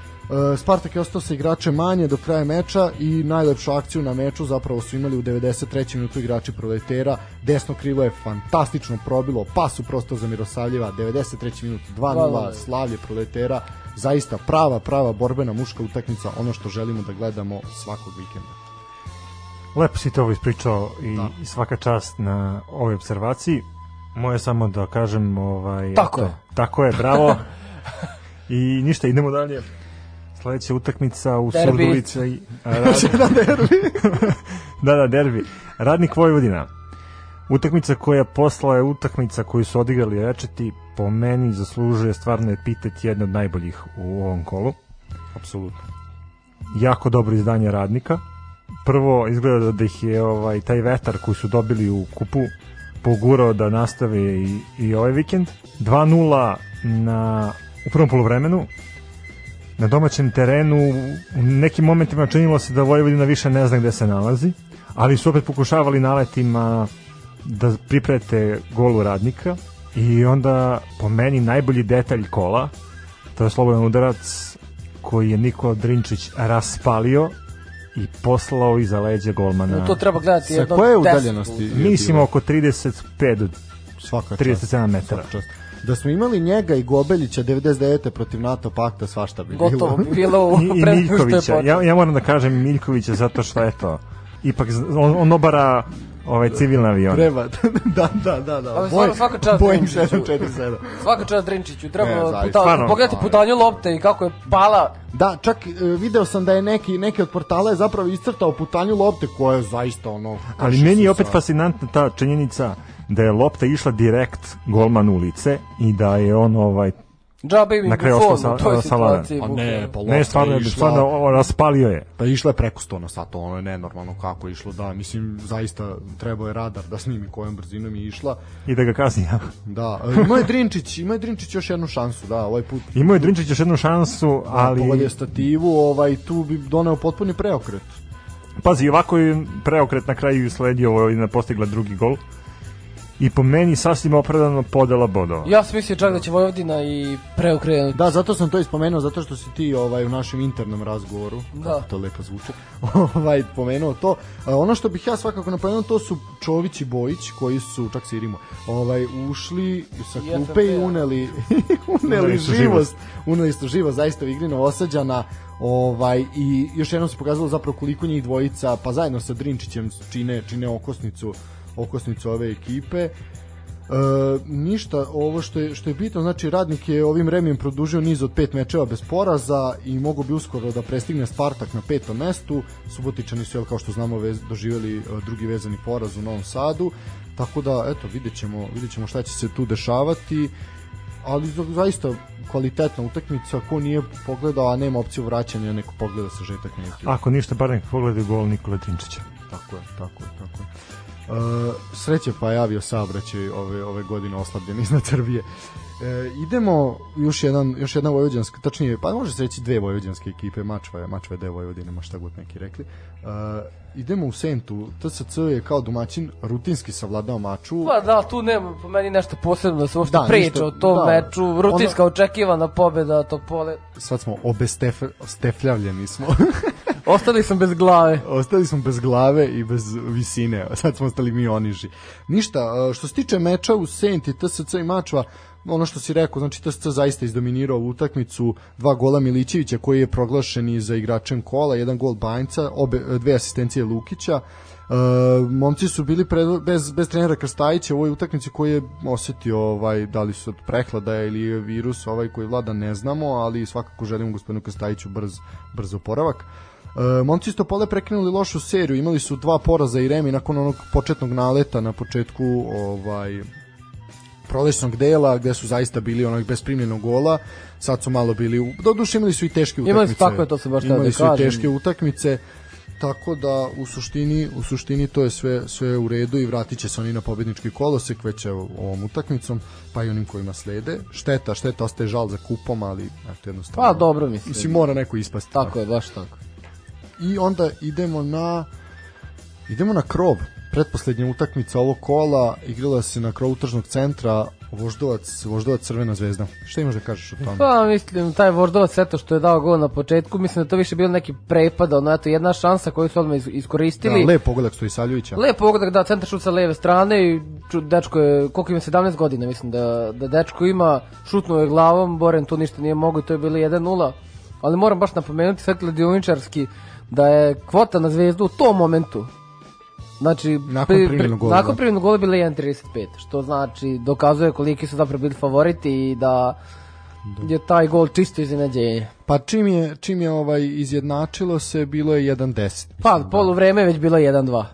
Spartak je ostao sa igrače manje do kraja meča i najlepšu akciju na meču zapravo su imali u 93. minutu igrači proletera. Desno krilo je fantastično probilo, pas u prostor za Mirosavljeva, 93. minut 2-0, 2:0. slavlje proletera. Zaista prava, prava borbena muška utakmica, ono što želimo da gledamo svakog vikenda. Lepo si to ovo ispričao i Da. da. svaka čast na ovoj observaciji. Moje samo da kažem ovaj Tako eto, je. Tako je, bravo. I ništa, idemo dalje. Sledeća utakmica u Derbi. Surdulica i rad... da, da, derbi. Radnik Vojvodina. Utakmica koja posla je utakmica koju su odigrali Rečeti, po meni zaslužuje stvarno epitet jedna od najboljih u ovom kolu. Apsolutno. jako dobro izdanje radnika. Prvo izgleda da ih je ovaj taj vetar koji su dobili u kupu pogurao da nastave i, i ovaj vikend. 2-0 na u prvom polovremenu na domaćem terenu u nekim momentima činilo se da Vojvodina više ne zna gde se nalazi, ali su opet pokušavali naletima da priprete golu radnika i onda po meni najbolji detalj kola to je slobodan udarac koji je Nikola Drinčić raspalio i poslao iza leđa golmana. To treba gledati Sa koje 10 udaljenosti? je Mislim oko 35 do Svaka čast. 37 metara. Svaka čast. Da smo imali njega i Gobeljića 99. protiv NATO pakta, svašta bi bilo. Gotovo bi bilo u I, i Miljkovića. Ja, ja moram da kažem Miljkovića zato što eto, ipak on, on obara ovaj civilni avion. Treba, da, da, da, da. Ali svaka- svaka čast Boeing Drinčiću. 747. Svaka čast Drinčiću, Ne, treba puta, Stvarno. pogledati putanju lopte i kako je pala. Da, čak e, video sam da je neki neki od portala je zapravo iscrtao putanju lopte koja je zaista ono Ali meni je opet sa- fascinantna ta činjenica da je lopta išla direkt golman u lice i da je on ovaj Džabe im Na kraju Buffon ostao u toj sa- sa Valanem. situaciji. A ne, pa ne stvarno je išla, stvarno o, raspalio je. pa išla je preko 100 na sat, ono je nenormalno kako je išlo, da, mislim, zaista trebao je radar da snimi kojom brzinom je išla. I da ga kazni. ja. Da, e, imao je Drinčić, imao je Drinčić još jednu šansu, da, ovaj put Imao je Drinčić još jednu šansu, ali... pogodio ali stativu, ovaj, tu bi doneo potpuni preokret. pazi, ovako je preokret na kraju sledio Vojvodina postigla drugi gol. I po meni sasvim opravdano podela bodova. Ja sam mislio čak da će Vojvodina i preokrenuti. Da, zato sam to ispomenuo, zato što si ti ovaj, u našem internom razgovoru, Da. to lepo zvuči, ovaj, pomenuo to. A, ono što bih ja svakako napomenuo, to su Čović i Bojić, koji su, čak se irimo, ovaj, ušli sa I klupe i FFP-a. uneli, Uneli živost, živost. uneli su živost, zaista u igri Novosađana, ovaj, i još jednom se pokazalo zapravo koliko njih dvojica, pa zajedno sa Drinčićem čine, čine okosnicu, okosnicu ove ekipe. E, ništa, ovo što je, što je bitno, znači radnik je ovim remijem produžio niz od pet mečeva bez poraza i mogu bi uskoro da prestigne Spartak na petom mestu. Subotičani su, jel, kao što znamo, vez, doživjeli e, drugi vezani poraz u Novom Sadu, tako da, eto, vidjet ćemo, vidjet ćemo šta će se tu dešavati ali za- zaista kvalitetna utakmica, ko nije pogledao, a nema opciju vraćanja, neko pogleda sažetak na YouTube. Ako ništa, bar nek pogledaju gol Nikola Drinčića. Tako je, tako je, tako je. Sreće pa javio saobraćaj ove ove godine oslabljen iznad Srbije. E, idemo još jedan još jedna vojvođanska, tačnije pa može se reći dve vojvođanske ekipe, Mačva je Mačva je deo Vojvodine, ma šta god neki rekli. E, idemo u Sentu, TSC je kao domaćin rutinski savladao maču. Pa da, tu nema po meni nešto posebno da se uopšte da, priča ništa, o tom da, meču, rutinska ono, očekivana pobeda Topole. Sad smo obestefljavljeni smo. ostali smo bez glave. Ostali smo bez glave i bez visine. Sad smo ostali mi oniži. Ništa, što se tiče meča u Senti, TSC i Mačva, ono što si rekao, znači TSC zaista izdominirao utakmicu, dva gola Milićevića koji je proglašen i za igračem kola, jedan gol Banjca, obe, dve asistencije Lukića. Uh, momci su bili pred, bez, bez trenera Krstajića u ovoj utakmici koji je osetio ovaj, da li su od prehlada ili virus ovaj koji vlada ne znamo, ali svakako želimo gospodinu Krstajiću brz, brz oporavak. Uh, momci isto pole prekinuli lošu seriju, imali su dva poraza i remi nakon onog početnog naleta na početku ovaj prolećnog dela gde su zaista bili onog bez primljenog gola sad su malo bili doduše imali su i teške utakmice imali su tako to se baš imali da su i teške utakmice tako da u suštini u suštini to je sve sve u redu i vratiće se oni na pobednički kolosek već evo, ovom utakmicom pa i onim kojima slede. Šteta šteta ostaje žal za kupom ali eto jednostavno pa dobro mislim. Mislim mora neko ispasti tako. je baš tako i onda idemo na idemo na krov pretposlednja utakmica ovog kola igrala se na krovu tržnog centra Voždovac, Voždovac Crvena zvezda. Šta imaš da kažeš o tome? Pa mislim, taj Voždovac eto što je dao gol na početku, mislim da to više bilo neki prepad, ono eto jedna šansa koju su odmah iskoristili. Da, lep pogodak stoji Saljovića. Lep pogodak, da, centar šut sa leve strane i dečko je, koliko ima 17 godina, mislim da, da dečko ima, šutnuo je glavom, Boren tu ništa nije mogao i to je bilo 1-0. Ali moram baš napomenuti sve kladioničarski da je kvota na zvezdu u tom momentu Znači, nakon primljenog gola. Nakon primljenog gola bila 1.35, što znači dokazuje koliki su zapravo bili favoriti i da da. je taj gol čisto iznenađenje. Pa čim je, čim je ovaj izjednačilo se, bilo je 1.10. Pa, da. poluvreme već bilo 1.2.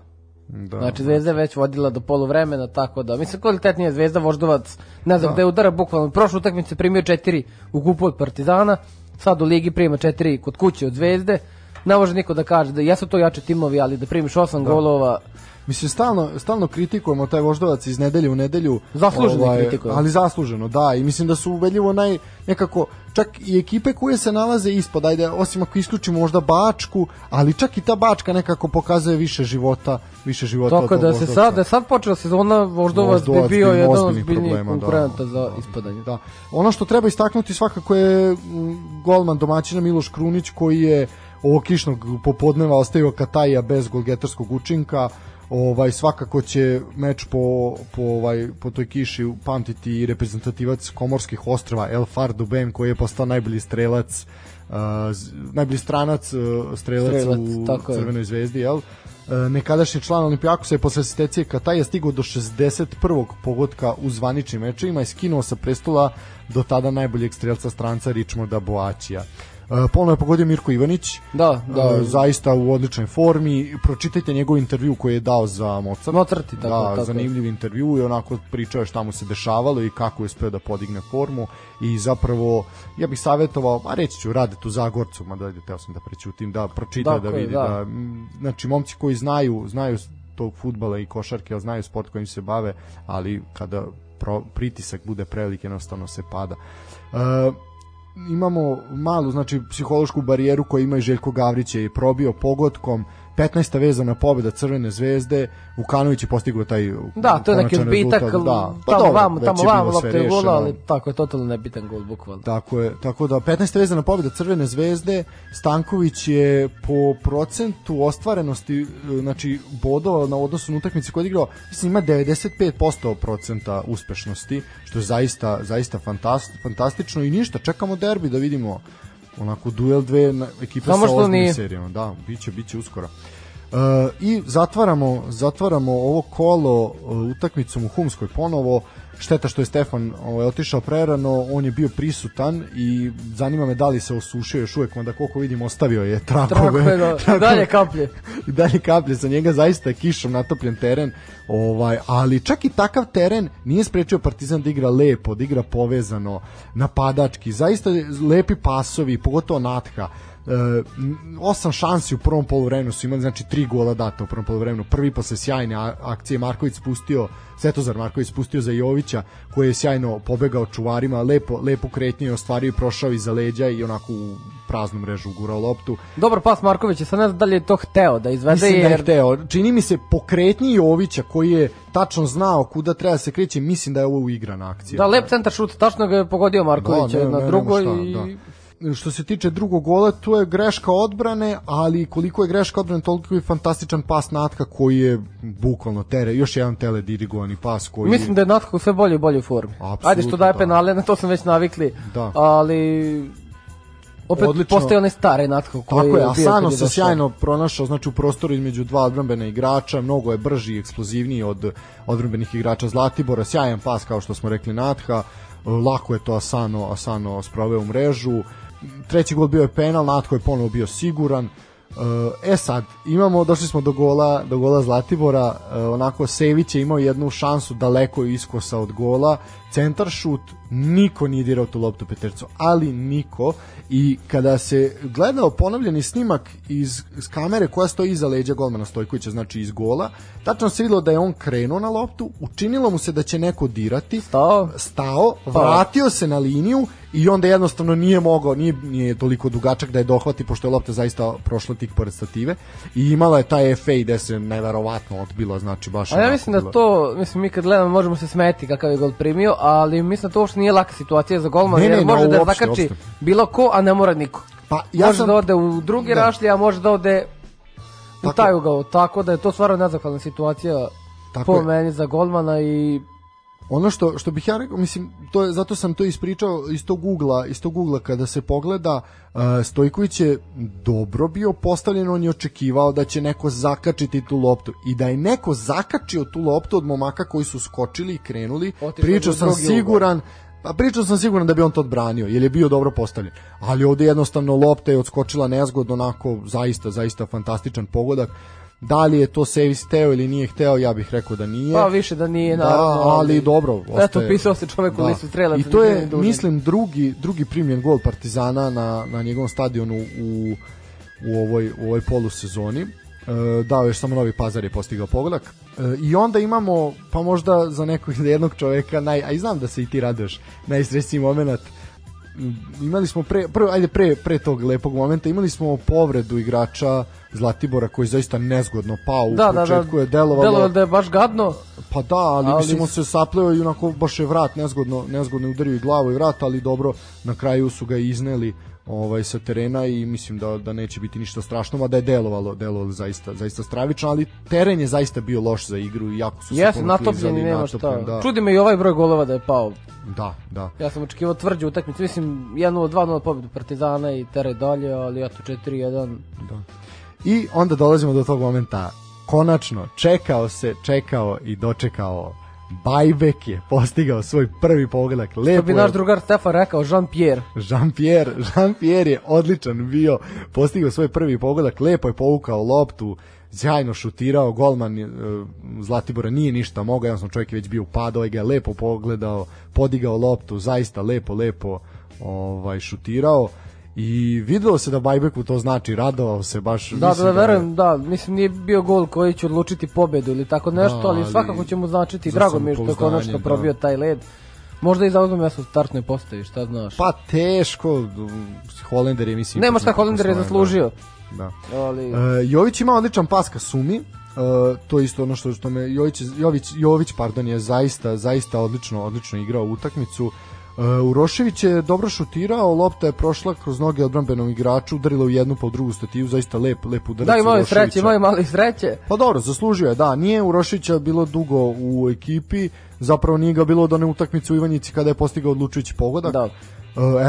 Da, znači Zvezda je već vodila do poluvremena, tako da mislim kvalitetnija Zvezda Voždovac, ne znam da. gde udara bukvalno prošle utakmice primio 4 u kupu od Partizana, sad u ligi prima 4 kod kuće od Zvezde. Ne može niko da kaže da jesu to jače timovi, ali da primiš 8 da. golova Mislim, stalno, stalno kritikujemo taj voždovac iz nedelje u nedelju. Zasluženo ovaj, kritikujemo. Ali zasluženo, da. I mislim da su ubedljivo naj, nekako, čak i ekipe koje se nalaze ispod, ajde, osim ako isključimo možda Bačku, ali čak i ta Bačka nekako pokazuje više života, više života Tako da se sad, da sad počela sezona, Voždovac, voždovac bi bio jedan ozbiljniji da. konkurenta da, za ispadanje. Da. Ono što treba istaknuti svakako je golman domaćina Miloš Krunić koji je ovog kišnog popodneva ostavio Kataja bez golgetarskog učinka ovaj svakako će meč po po ovaj po toj kiši pamtiti i reprezentativac Komorskih ostrva El Fardo Ben koji je postao najbolji strelac uh, najbolji stranac uh, strelac, strelac u tako Crvenoj je. zvezdi jel uh, nekadašnji član Olimpijakosa je posle asistencije Kataj je stigao do 61. pogotka u zvaničnim mečevima i skinuo sa prestola do tada najboljeg strelca stranca Richmonda Boaćija. Uh, Polno je pogodio Mirko Ivanić. Da, da. Uh, zaista u odličnoj formi. Pročitajte njegov intervju koji je dao za Mozart. Mozart tako, da, tako. zanimljiv intervju i onako pričao je šta mu se dešavalo i kako je uspeo da podigne formu i zapravo ja bih savjetovao, a reći ću rade tu Zagorcu, mada teo sam da prećutim, da pročita, da, da vidi da. da. znači momci koji znaju, znaju tog futbala i košarke, znaju sport kojim se bave, ali kada pro, pritisak bude prevelik, jednostavno se pada. Uh, imamo malu znači psihološku barijeru koju ima i Željko Gavrić je probio pogodkom 15. vezana pobeda Crvene zvezde, Vukanović je postigao taj Da, to je neki odbitak, da, pa tamo dobro, vamo, tamo vamo lopte je gola, ali tako je totalno nebitan gol bukvalno. Tako je, tako da 15. vezana pobeda Crvene zvezde, Stanković je po procentu ostvarenosti znači bodova na odnosu na utakmice koje je igrao, mislim ima 95% procenta uspešnosti, što je zaista zaista fantastično i ništa, čekamo derbi da vidimo onako duel dve ekipe Samo sa ozbiljnim serijama. Da, biće, biće uskoro. Uh, I zatvaramo, zatvaramo ovo kolo uh, utakmicom u Humskoj ponovo. šteta što je Stefan ovaj, otišao prerano, on je bio prisutan i zanima me da li se osušio još uvek, onda koliko vidim ostavio je trakove. Trakove, da, i dalje kaplje. I dalje kaplje, za njega zaista je kišom natopljen teren, ovaj, ali čak i takav teren nije sprečio Partizan da igra lepo, da igra povezano, napadački, zaista lepi pasovi, pogotovo Natha, e, osam šansi u prvom poluvremenu su imali, znači tri gola data u prvom poluvremenu. Prvi posle sjajne akcije Marković spustio, Svetozar Marković spustio za Jovića, koji je sjajno pobegao čuvarima, lepo, lepo kretnje ostvario i prošao iza leđa i onako u praznu mrežu ugurao loptu. Dobar pas Marković, sad ne znam da li je to hteo da izvede mislim jer... da je hteo. Čini mi se po kretnji Jovića koji je tačno znao kuda treba se kreće, mislim da je ovo igrana akcija. Da, lep centar šut, tačno ga je pogodio Marković da, ne, na drugoj i... Da što se tiče drugog gola, tu je greška odbrane, ali koliko je greška odbrane, toliko je fantastičan pas Natka koji je bukvalno tere, još jedan tele dirigovani pas koji... Mislim da je Natka u sve bolje i bolje formi. Absolutno, Ajde što daje da. penale, na to sam već navikli, da. ali opet Odlično. postaje onaj stari Natko koji Tako je, Asano se sjajno pronašao znači u prostoru između dva odbrambena igrača, mnogo je brži i eksplozivniji od odbrambenih igrača Zlatibora, sjajan pas kao što smo rekli Natha, lako je to Asano, Asano sproveo u mrežu, treći gol bio je penal, Natko je ponovo bio siguran. E sad, imamo, došli smo do gola, do gola Zlatibora, e, onako Sević je imao jednu šansu daleko iskosa od gola, centar šut, niko nije dirao tu loptu Petercu, ali niko. I kada se gledao ponovljeni snimak iz, iz kamere koja stoji iza leđa golmana Stojkovića, znači iz gola, tačno se videlo da je on krenuo na loptu, učinilo mu se da će neko dirati, stao, stao vratio se na liniju i onda jednostavno nije mogao, nije, nije toliko dugačak da je dohvati, pošto je lopta zaista prošla tik pored stative i imala je taj FA gde se neverovatno odbilo, znači baš... A ja mislim da to, mislim mi kad gledamo možemo se smeti kakav je gol primio, ali mislim da to uopšte nije laka situacija za golmana, jer može no, da uopšte, zakači uopšte. bilo ko, a ne mora niko. Pa, ja može sam... da ode u drugi da. rašlji, a može da ode u taj ugao, tako da je to stvarno nezahvalna situacija tako po je. meni za golmana i ono što što bih ja rekao mislim to je zato sam to ispričao iz tog ugla iz tog ugla kada se pogleda uh, Stojković je dobro bio postavljen on je očekivao da će neko zakačiti tu loptu i da je neko zakačio tu loptu od momaka koji su skočili i krenuli pričao sam siguran ugla. Pa pričao sam siguran da bi on to odbranio, jer je bio dobro postavljen. Ali ovde jednostavno lopta je odskočila nezgodno, onako zaista, zaista fantastičan pogodak. Da li je to Sevis teo ili nije hteo, ja bih rekao da nije. Pa više da nije, da, naravno. ali dobro. Ostaje, Eto, pisao se čovek da. u listu strelaca. I to je, mislim, drugi, drugi primljen gol Partizana na, na njegovom stadionu u, u ovoj, u ovoj polusezoni. E, dao još samo Novi Pazar je postigao pogodak. E, I onda imamo, pa možda za nekog jednog čoveka, naj, a i znam da se i ti raduješ, najsrećniji moment, imali smo pre, prvo, ajde pre, pre tog lepog momenta, imali smo povredu igrača Zlatibora koji zaista nezgodno pao u da, početku da, da, je delovalo delovalo da je baš gadno. Pa da, ali, ali... mislim on se sapleo i onako baš je vrat nezgodno, nezgodno udario i glavu i vrat, ali dobro na kraju su ga izneli ovaj sa terena i mislim da da neće biti ništa strašno, mada je delovalo, delovalo zaista zaista stravično, ali teren je zaista bio loš za igru i jako su se Jeste, natopljeni, nema šta. Da. Čudi me i ovaj broj golova da je pao. Da, da. Ja sam očekivao tvrđu utakmicu, mislim 1-0, 2-0 pobedu Partizana i tere dalje, ali eto 4-1. Da. I onda dolazimo do tog momenta konačno čekao se, čekao i dočekao Bajbek je postigao svoj prvi pogodak. Lepo Što bi naš drugar Stefan rekao, Jean-Pierre. Jean-Pierre, Jean-Pierre je odličan bio, postigao svoj prvi pogodak, lepo je povukao loptu, sjajno šutirao, golman uh, Zlatibora nije ništa mogao, jednostavno čovjek je već bio upadao, ovaj ga je lepo pogledao, podigao loptu, zaista lepo, lepo ovaj, šutirao i videlo se da Bajbeku to znači, radovao se baš. Da, da, da, verujem, da, mislim nije bio gol koji će odlučiti pobedu ili tako nešto, da, ali, ali svakako će mu značiti, drago mi je što je konačno da. probio taj led. Možda i zauzme mesto u startnoj postavi, šta znaš? Pa teško, Holender je mislim... Nema šta Holender je zaslužio. Da. Ali... Uh, Jović ima odličan pas ka Sumi, Uh, to je isto ono što što me Jović Jović Jović pardon je zaista zaista odlično odlično igrao utakmicu. Uh, Urošević je dobro šutirao, lopta je prošla kroz noge odbrambenom igraču, udarila u jednu po drugu stativu, zaista lep, lep udarac. Da, imao je sreće, imao je mali sreće. Pa dobro, zaslužio je, da, nije Uroševića bilo dugo u ekipi, zapravo nije ga bilo do one utakmice u Ivanjici kada je postigao odlučujući pogodak. Da.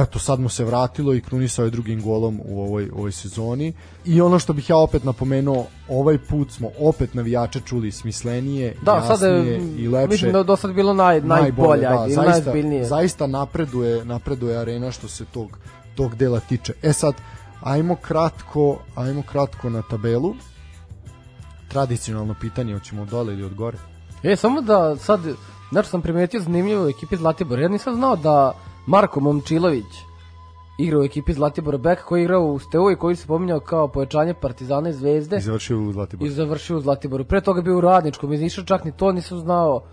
Eto sad mu se vratilo i krunisao je drugim golom u ovoj ovoj sezoni. I ono što bih ja opet napomenuo ovaj put smo opet navijače čuli smislenije da, jasnije sad je, i lepše. mislim da je do sad bilo naj, najbolje, da, da, zaista, zaista napreduje napreduje arena što se tog tog dela tiče. E sad ajmo kratko ajmo kratko na tabelu. Tradicionalno pitanje hoćemo dole ili od gore? E samo da sad znači sam primetio zanimljivo u ekipi Zlatibor ja nisam znao da Marko Momčilović igra u ekipi Zlatibora Bek koji je igrao u Stevu i koji se pominjao kao pojačanje Partizana i Zvezde. I završio u Zlatiboru. I završio u Zlatiboru. Pre toga bio u Radničkom, iz Niša čak ni to nisam znao.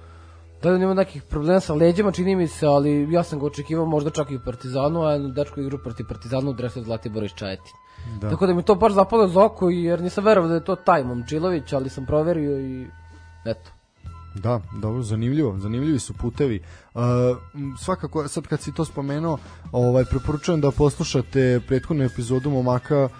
Da li on ima nekih problema sa leđima, čini mi se, ali ja sam ga očekivao možda čak i u Partizanu, a jednu dečku igru protiv Partizanu u dresu Zlatibora iz Čajetina. Da. Tako da mi to baš zapalo za oko, jer nisam verovao da je to taj Momčilović, ali sam proverio i eto. Da, dobro, zanimljivo, zanimljivi su putevi. Uh, svakako, sad kad si to spomenuo, ovaj, preporučujem da poslušate prethodnu epizodu Momaka uh,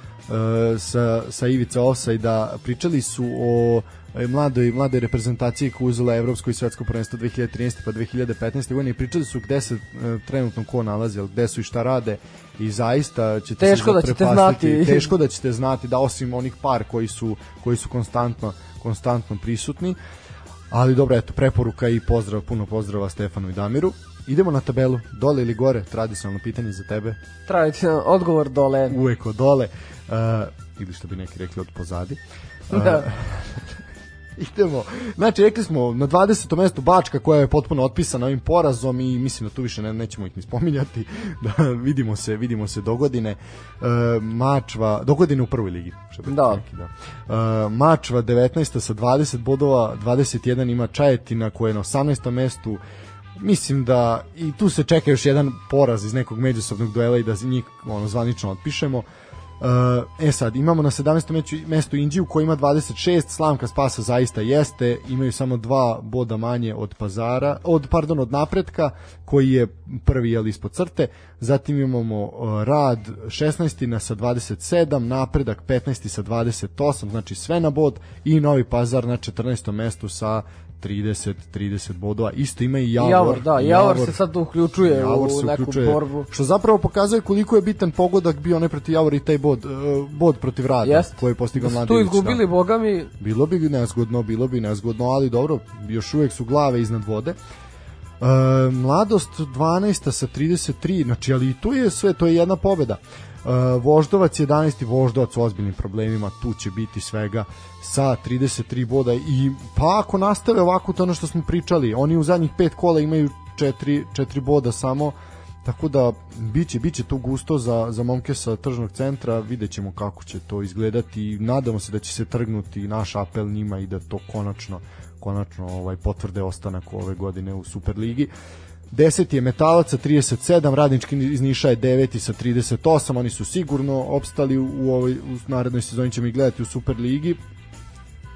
sa, sa Ivica Offside, da pričali su o e, mladoj, mladoj reprezentaciji koja uzela Evropsko i svetsko prvenstvo 2013. pa 2015. godine i pričali su gde se uh, trenutno ko nalazi, gde su i šta rade i zaista ćete teško se da ćete znati teško da ćete znati da osim onih par koji su koji su konstantno konstantno prisutni uh, Ali dobro, eto, preporuka i pozdrav, puno pozdrava Stefanu i Damiru. Idemo na tabelu, dole ili gore, tradicionalno pitanje za tebe. Tradicionalno, odgovor dole. Uvek od dole, uh, ili što bi neki rekli od pozadi. Uh, da. Idemo. Znači, rekli smo na 20. mestu Bačka koja je potpuno otpisana ovim porazom i mislim da tu više ne, nećemo ih ni spominjati. Da vidimo se, vidimo se do godine. E, Mačva, do godine u prvoj ligi. Da. Neki, da. E, Mačva 19. sa 20 bodova, 21 ima Čajetina koja je na 18. mestu mislim da i tu se čeka još jedan poraz iz nekog međusobnog duela i da njih ono zvanično otpišemo. Uh, e sad, imamo na 17. mestu, Indiju koji ima 26, Slamka Spasa zaista jeste, imaju samo dva boda manje od pazara, od, pardon, od napretka, koji je prvi jel ispod crte, zatim imamo uh, Rad 16. na sa 27, napredak 15. sa 28, znači sve na bod i Novi Pazar na 14. mestu sa 30 30 bodova. Isto ima i Javor. Javor, da, Javor, Javor se sad uključuje Javor u neku uključuje, borbu. Što zapravo pokazuje koliko je bitan pogodak bio ne protiv Javor i taj bod, uh, bod protiv Rada Jest. koji je postigao da Mladević. Tu izgubili, da. bogami. Bilo bi nezgodno, bilo bi nezgodno, ali dobro, još uvek su glave iznad vode. Uh, mladost 12. sa 33, znači ali i tu je sve, to je jedna pobeda. Uh, Voždovac 11. Voždovac u ozbiljnim problemima, tu će biti svega sa 33 boda i pa ako nastave ovako to ono što smo pričali, oni u zadnjih pet kola imaju 4, 4 boda samo, tako da biće biće tu gusto za, za momke sa tržnog centra, vidjet ćemo kako će to izgledati nadamo se da će se trgnuti naš apel njima i da to konačno konačno ovaj potvrde ostanak ove godine u Superligi. 10 je Metalac sa 37, Radnički iz Niša je 9 sa 38, oni su sigurno opstali u ovoj u narednoj sezoni ćemo ih gledati u Superligi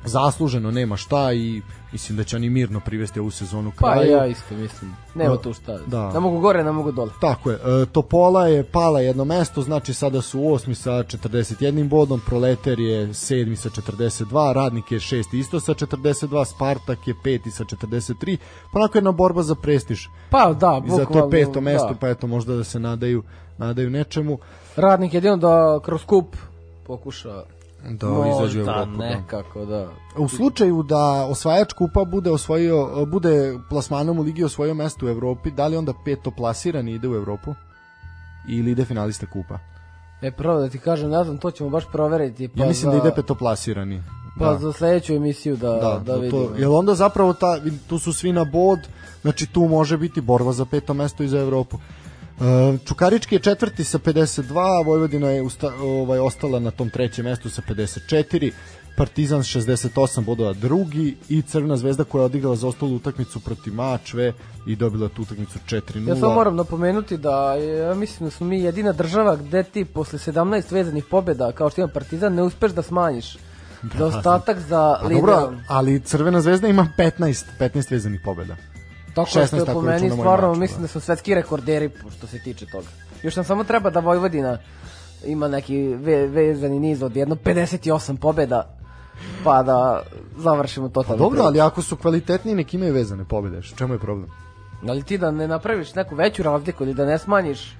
zasluženo nema šta i mislim da će oni mirno privesti ovu sezonu pa kraju. Pa ja isto mislim. Nema tu šta. Da. Ne mogu gore, ne mogu dole. Tako je. E, Topola je pala jedno mesto, znači sada su osmi sa 41 bodom, Proleter je sedmi sa 42, Radnik je šesti isto sa 42, Spartak je peti sa 43. Pa onako jedna borba za prestiž. Pa da, bukvalno. Za to peto mesto, da. pa eto možda da se nadaju, nadaju nečemu. Radnik jedino da kroz kup pokuša da izađe u Evropu. Da. nekako, da. U slučaju da osvajač kupa bude osvojio bude plasmanom u ligi osvojio mesto u Evropi, da li onda peto plasirani ide u Evropu ili ide finalista kupa? E, prvo da ti kažem, ne znam, to ćemo baš proveriti. Pa ja mislim za... da ide petoplasirani. Pa da. za sledeću emisiju da, da, da vidimo. To, jel onda zapravo ta, tu su svi na bod, znači tu može biti borba za peto mesto i za Evropu. Uh, Čukarički je četvrti sa 52, Vojvodina je usta, ovaj, ostala na tom trećem mestu sa 54, Partizan 68 bodova drugi i Crvena zvezda koja je odigrala za ostalu utakmicu protiv Mačve i dobila tu utakmicu 4-0. Ja samo moram napomenuti da ja mislim da smo mi jedina država gde ti posle 17 vezanih pobeda kao što ima Partizan ne uspeš da smanjiš da, ostatak za liderom. Dobro, ali Crvena zvezda ima 15 15 vezanih pobeda. Tako 16, što po meni stvarno mač, mislim da su svetski rekorderi što se tiče toga. Još nam samo treba da Vojvodina ima neki ve, vezani niz od jedno 58 pobeda pa da završimo to. Pa dobro, ali ako su kvalitetniji neki imaju vezane pobede, čemu je problem? Ali ti da ne napraviš neku veću razliku ili da ne smanjiš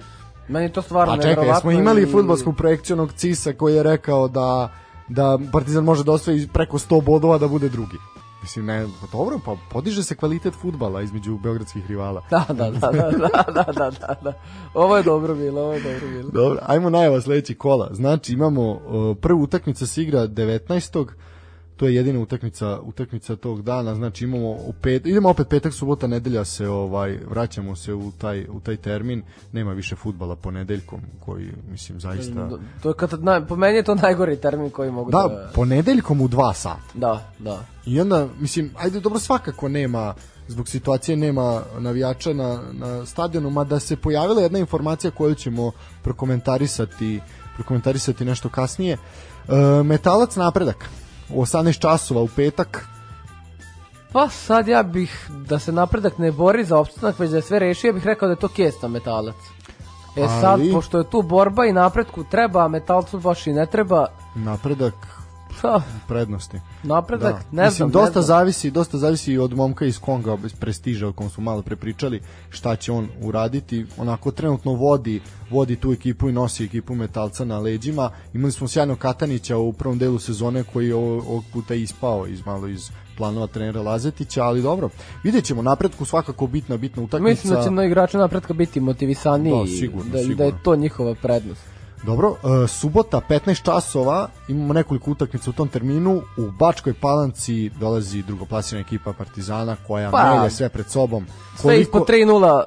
Meni to stvarno A čekaj, smo imali i... futbolsku projekciju onog Cisa koji je rekao da da Partizan može da osvoji preko 100 bodova da bude drugi. Mislim, ne, pa dobro, pa podiže se kvalitet futbala između beogradskih rivala. Da, da, da, da, da, da, da, da. Ovo je dobro bilo, ovo je dobro bilo. Dobro, ajmo najava sledeći kola. Znači, imamo uh, prvu utakmicu se igra 19 to je jedina utakmica utakmica tog dana znači imamo u pet idemo opet petak subota nedelja se ovaj vraćamo se u taj u taj termin. Nema više fudbala ponedeljkom koji mislim zaista to je kad na, po meni je to najgori termin koji mogu da da ponedeljkom u 2 sata. Da da. I onda mislim ajde dobro svakako nema zbog situacije nema navijača na, na stadionu, mada se pojavila jedna informacija koju ćemo prokomentarisati prokomentarisati nešto kasnije. E, metalac napredak u 18 časova u petak. Pa sad ja bih, da se napredak ne bori za opstanak, već da je sve rešio, ja bih rekao da je to kesta metalac. E Ali... sad, pošto je tu borba i napredku treba, a metalcu baš i ne treba. Napredak Pa, prednosti. Napredak, da. ne Mislim, znam, dosta ne zavisi, dosta zavisi od momka iz Konga, bez prestiža, o kom smo malo prepričali, šta će on uraditi. Onako trenutno vodi, vodi tu ekipu i nosi ekipu metalca na leđima. Imali smo sjajnog Katanića u prvom delu sezone koji je ovog puta ispao iz malo iz planova trenera Lazetića, ali dobro. Vidjet ćemo, napretku svakako bitna, bitna utakmica. Mislim da će na igrača napretka biti motivisaniji da, sigurno, da, sigurno. da je to njihova prednost. Dobro, uh, subota 15 časova, imamo nekoliko utakmica u tom terminu. U Bačkoj Palanci dolazi drugoplasirana ekipa Partizana koja pa, melje sve pred sobom. Koliko... Sve ispod 3-0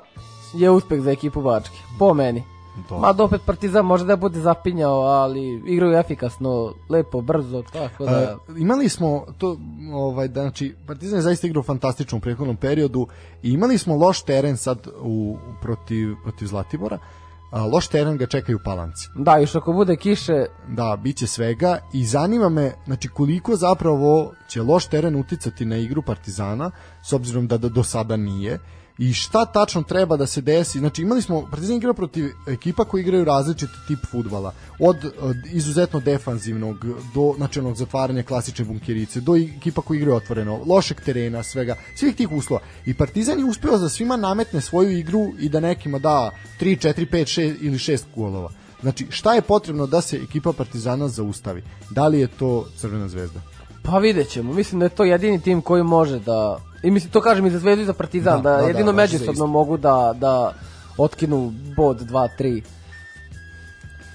je uspeh za ekipu Bačke, po meni. Do. Ma opet Partizan može da bude zapinjao, ali igraju efikasno, lepo, brzo, tako da... Uh, imali smo to, ovaj, da, znači, Partizan je zaista igrao fantastično u prethodnom periodu i imali smo loš teren sad u, protiv, protiv Zlatibora, a, loš teren ga čekaju palanci. Da, još ako bude kiše... Da, bit će svega i zanima me znači, koliko zapravo će loš teren uticati na igru Partizana, s obzirom da, da do sada nije, i šta tačno treba da se desi. Znači imali smo Partizan igrao protiv ekipa koji igraju različiti tip fudbala. Od, izuzetno defanzivnog do onog zatvaranja klasične bunkerice, do ekipa koji igraju otvoreno, lošeg terena, svega, svih tih uslova. I Partizan je uspeo da svima nametne svoju igru i da nekima da 3, 4, 5, 6 ili 6 golova. Znači, šta je potrebno da se ekipa Partizana zaustavi? Da li je to Crvena zvezda? Pa vidjet ćemo. Mislim da je to jedini tim koji može da I mislim, to kažem i za Zvezdu i za Partizan, da, da, da jedino da, međusobno mogu da, da otkinu bod 2-3.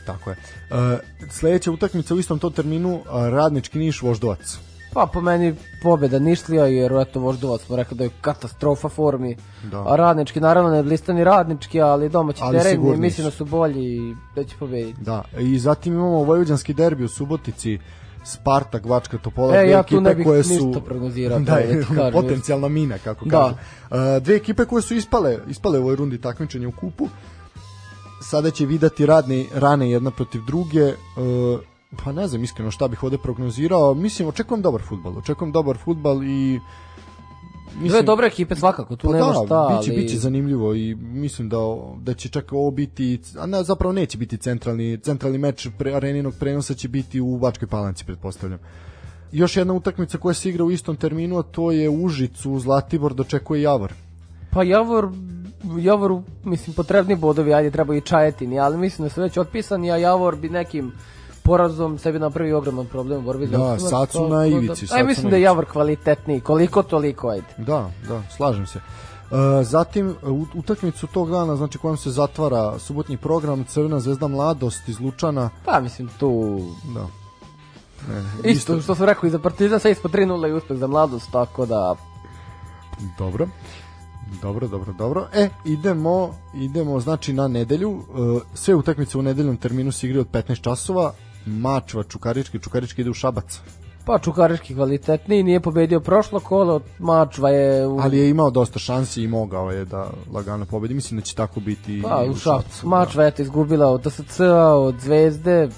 Tako je. Uh, sledeća utakmica u istom to terminu, uh, Radnički Niš Voždovac. Pa po meni pobeda Nišlija, jer eto Voždovac smo rekao da je katastrofa formi. Da. A Radnički naravno ne blistani Radnički, ali domaći ali teren mislim da su bolji i da će pobediti. Da, i zatim imamo Vojvođanski derbi u Subotici. Spartak, Vačka Topola, e, ja tu ne bih koje su prognozirao, da, da potencijalna mina kako da. kaže. Uh, dve ekipe koje su ispale, ispale u ovoj rundi takmičenja u kupu. Sada će vidati radne rane jedna protiv druge. Uh, pa ne znam iskreno šta bih ovde prognozirao. Mislim, očekujem dobar fudbal. Očekujem dobar fudbal i Mislim, Dve dobre ekipe svakako, tu pa nema da, šta. Biće, ali... biće zanimljivo i mislim da, da će čak ovo biti, a ne, zapravo neće biti centralni, centralni meč pre, areninog prenosa će biti u Bačkoj Palanci, pretpostavljam. Još jedna utakmica koja se igra u istom terminu, a to je Užicu, Zlatibor dočekuje Javor. Pa Javor Javoru, mislim, potrebni bodovi, ajde, treba i Čajetini, ali mislim da su već otpisani, a Javor bi nekim porazom sebi napravi ogroman problem u borbi za Da, sad su na ivici. Aj mislim da je Javor kvalitetniji, koliko toliko, ajde. Da, da, slažem se. Uh, zatim utakmicu tog dana znači kojom se zatvara subotnji program Crvena zvezda mladost iz Lučana pa mislim tu da ne, isto, isto što sam rekao i za Partizan sve ispod 3-0 i uspeh za mladost tako da dobro Dobro, dobro, dobro. E, idemo, idemo znači na nedelju. Uh, sve utakmice u nedeljnom terminu se igraju od 15 časova. Mačva, Čukarički, Čukarički ide u Šabac. Pa Čukarički kvalitetniji, nije pobedio prošlo kolo, Mačva je... U... Ali je imao dosta šansi i mogao je da lagano pobedi. Mislim da će tako biti pa, u, u Šapcu. Da. Mačva je izgubila od DSC-a, od Zvezde.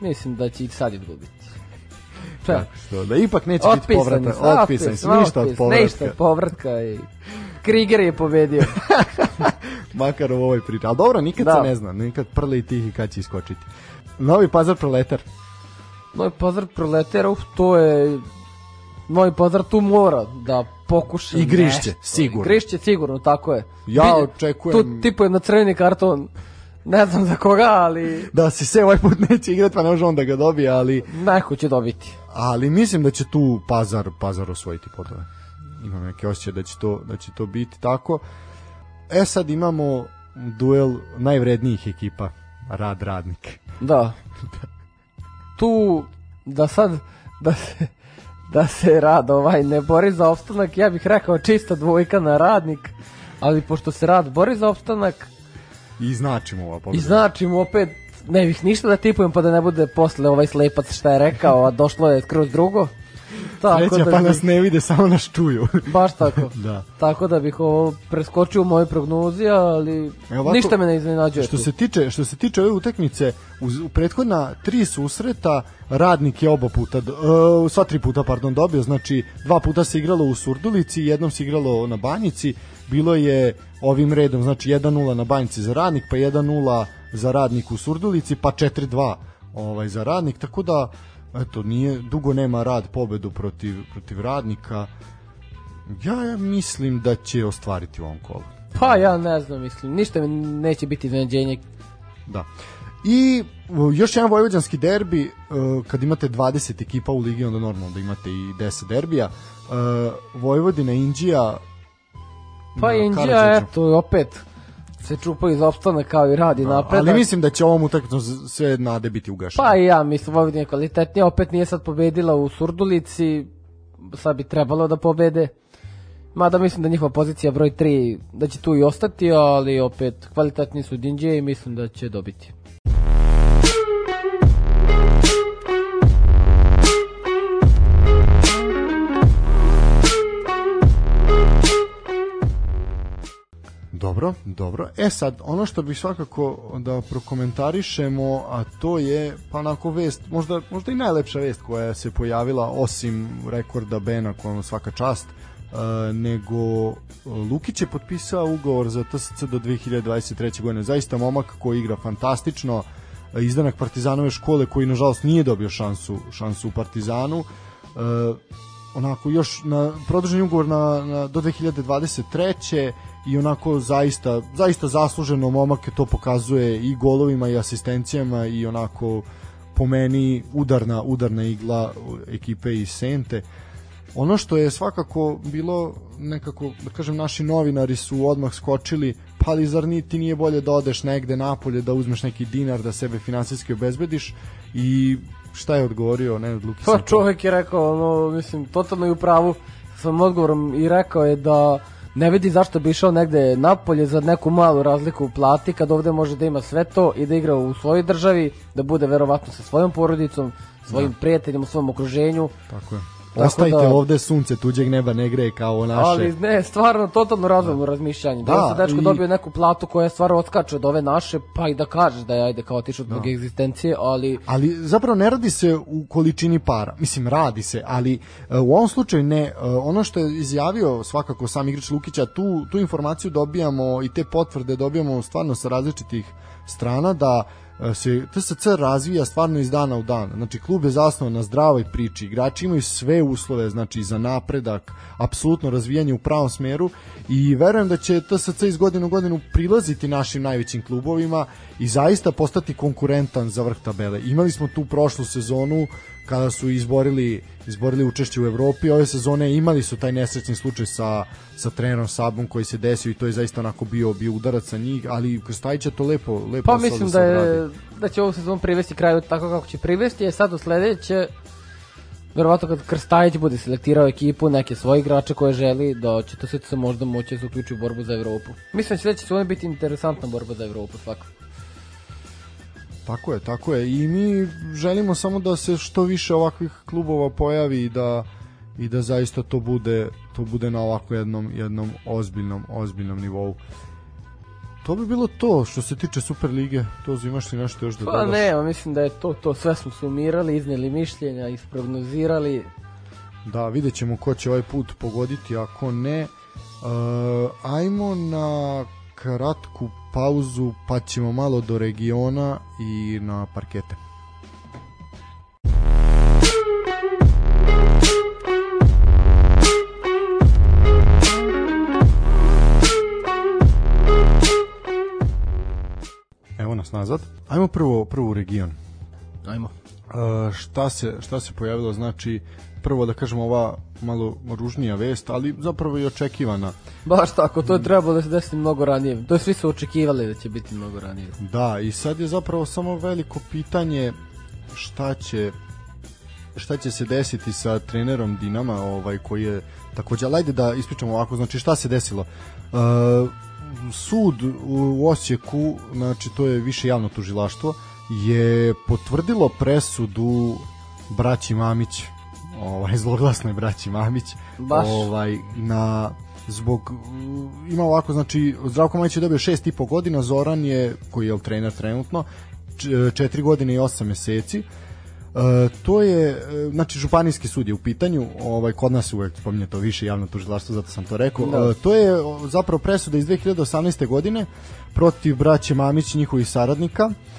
Mislim da će i sad izgubiti. Tako što, da ipak neće biti povrata. Otpisan se, ništa od povratka. Ništa od povratka i... Kriger je pobedio. Makar u ovoj priči. Ali dobro, nikad da. se ne zna. Nikad prle i tihi kad će iskočiti. Novi Pazar Proletar. Novi Pazar Proletar, uf, to je Novi Pazar tu mora da pokuša I grišće, nešto. sigurno. Grišće sigurno, tako je. Ja očekujem... Tu tipujem na crveni karton Ne znam za koga, ali... Da si se ovaj put neće igrati, pa ne može on da ga dobije, ali... Neko će dobiti. Ali mislim da će tu Pazar, Pazar osvojiti podove. Imam neke osjećaje da će to, da će to biti tako. E sad imamo duel najvrednijih ekipa, Rad Radnik. Da. Tu, da sad, da se, da se rad ovaj ne bori za opstanak, ja bih rekao čista dvojka na radnik, ali pošto se rad bori za opstanak, I značimo ova pobjeda. I značimo opet, ne bih ništa da tipujem pa da ne bude posle ovaj slepac šta je rekao, a došlo je skroz drugo. Tako Sreća, da pa nas ne vide, samo nas čuju. baš tako. da. Tako da bih ovo preskočio u moje prognozi, ali e ovako, ništa me ne iznenađuje. Što tu. se tiče, što se tiče ove utakmice, u, u prethodna tri susreta radnik je oba puta, uh, sva tri puta, pardon, dobio, znači dva puta se igralo u Surdulici, jednom se igralo na Banjici, bilo je ovim redom, znači 1-0 na Banjici za radnik, pa 1-0 za radnik u Surdulici, pa 4-2 ovaj, za radnik, tako da eto, nije, dugo nema rad pobedu protiv, protiv radnika. Ja mislim da će ostvariti u ovom kolu. Pa ja ne znam, mislim, ništa mi neće biti iznenađenje. Da. I još jedan vojvođanski derbi, e, kad imate 20 ekipa u ligi, onda normalno da imate i 10 derbija. E, Vojvodina, Indija, Pa Indija, eto, opet se čupa iz opstana kao i radi da, napred. Ali mislim da će ovom utakmicom sve nade biti ugašene. Pa i ja mislim Vojvodina je kvalitetnija, opet nije sad pobedila u Surdulici, sad bi trebalo da pobede. Mada mislim da njihova pozicija broj 3 da će tu i ostati, ali opet kvalitetni su Dinđe i mislim da će dobiti. Dobro, dobro. E sad, ono što bih svakako da prokomentarišemo, a to je pa onako vest, možda, možda i najlepša vest koja se pojavila osim rekorda Bena kojom svaka čast, uh, nego Lukić je potpisao ugovor za TSC do 2023. godine. Zaista momak koji igra fantastično, izdanak Partizanove škole koji nažalost nije dobio šansu, šansu u Partizanu. Uh, onako još na produžen ugovor na, na do 2023 i onako zaista zaista zasluženo momak to pokazuje i golovima i asistencijama i onako po meni udarna udarna igla ekipe iz Sente ono što je svakako bilo nekako da kažem naši novinari su odmah skočili pa li zar ni ti nije bolje da odeš negde napolje da uzmeš neki dinar da sebe finansijski obezbediš i šta je odgovorio Nenad Lukić? Pa čovek je rekao, ono, mislim, totalno je u pravu sa odgovorom i rekao je da ne vidi zašto bi išao negde napolje za neku malu razliku u plati kad ovde može da ima sve to i da igra u svojoj državi, da bude verovatno sa svojom porodicom, svojim da. prijateljima, u svom okruženju. Tako je. Ostavite da, ovde sunce tuđeg neba ne greje kao naše. Ali ne, stvarno totalno razumno da. razmišljanje. Da, da se dečko i... dobio neku platu koja stvarno odskače od ove naše, pa i da kažeš da je ajde kao otišao od da. egzistencije, ali Ali zapravo ne radi se u količini para. Mislim radi se, ali uh, u ovom slučaju ne. Uh, ono što je izjavio svakako sam igrač Lukića, tu tu informaciju dobijamo i te potvrde dobijamo stvarno sa različitih strana da E, se TSC razvija stvarno iz dana u dan. Znači klub je zasnovan na zdravoj priči, igrači imaju sve uslove znači za napredak, apsolutno razvijanje u pravom smeru i verujem da će TSC iz godine u godinu prilaziti našim najvećim klubovima i zaista postati konkurentan za vrh tabele. Imali smo tu prošlu sezonu kada su izborili izborili učešće u Evropi. Ove sezone imali su taj nesrećni slučaj sa, sa trenerom Sabom koji se desio i to je zaista onako bio, bio udarac sa njih, ali Krstajić je to lepo, lepo Pa mislim da, je, da će ovu sezonu privesti kraju tako kako će privesti, je sad u sledeće verovatno kad Krstajić bude selektirao ekipu, neke svoje igrače koje želi, da će to se možda moći da se uključi u borbu za Evropu. Mislim da će sledeće sezone biti interesantna borba za Evropu svakako. Tako je, tako je. I mi želimo samo da se što više ovakvih klubova pojavi i da i da zaista to bude to bude na ovako jednom jednom ozbiljnom ozbiljnom nivou. To bi bilo to što se tiče Super lige. To imaš li nešto još da pa dodaš? Pa ne, mislim da je to to sve smo sumirali, izneli mišljenja, isprognozirali. Da, vidjet ćemo ko će ovaj put pogoditi, ako ne. Uh, ajmo na kratku pauzu pa ćemo malo do regiona i na parkete. Evo nas nazad. Ajmo prvo, prvo u region. Ajmo. Uh, šta, se, šta se pojavilo, znači prvo da kažemo ova malo ružnija vest, ali zapravo i očekivana. Baš tako, to je trebalo da se desi mnogo ranije. To je svi su očekivali da će biti mnogo ranije. Da, i sad je zapravo samo veliko pitanje šta će šta će se desiti sa trenerom Dinama, ovaj koji je takođe, ajde da ispričamo ovako, znači šta se desilo? Uh, sud u Osijeku, znači to je više javno tužilaštvo, je potvrdilo presudu braći Mamić, ovaj zloglasnoj braći Mamić, Baš. ovaj na zbog ima ovako znači Zdravko Mamić je dobio 6 i po godina Zoran je koji je trener trenutno 4 godine i 8 meseci E, to je, e, znači, županijski sud je u pitanju, ovaj, kod nas uvek spominje to više javno tužilaštvo, zato sam to rekao. Da. E, to je zapravo presuda iz 2018. godine protiv braće Mamić i njihovih saradnika. E,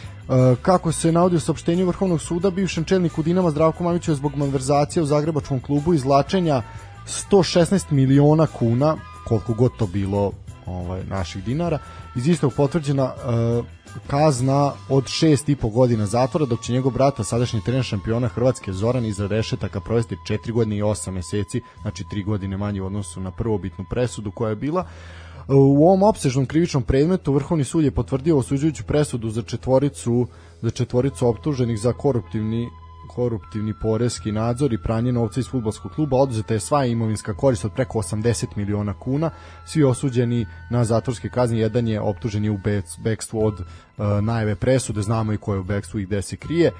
kako se navodi u saopštenju Vrhovnog suda, bivšem čelniku Dinama Zdravko Mamiću je zbog malverzacije u Zagrebačkom klubu izlačenja 116 miliona kuna, koliko god to bilo ovaj, naših dinara, iz istog potvrđena uh, kazna od 6,5 godina zatvora, dok će njegov brata, sadašnji trener šampiona Hrvatske, Zoran iza rešetaka provesti 4 godine i 8 meseci, znači 3 godine manje u odnosu na prvobitnu presudu koja je bila. U ovom opsežnom krivičnom predmetu Vrhovni sud je potvrdio osuđujuću presudu za četvoricu za četvoricu optuženih za koruptivni koruptivni poreski nadzor i pranje novca iz futbolskog kluba. Oduzeta je sva imovinska korist od preko 80 miliona kuna. Svi osuđeni na zatvorske kazne, jedan je optužen je u bekstvu od uh, najave presude, znamo i ko je u bekstvu i gde se krije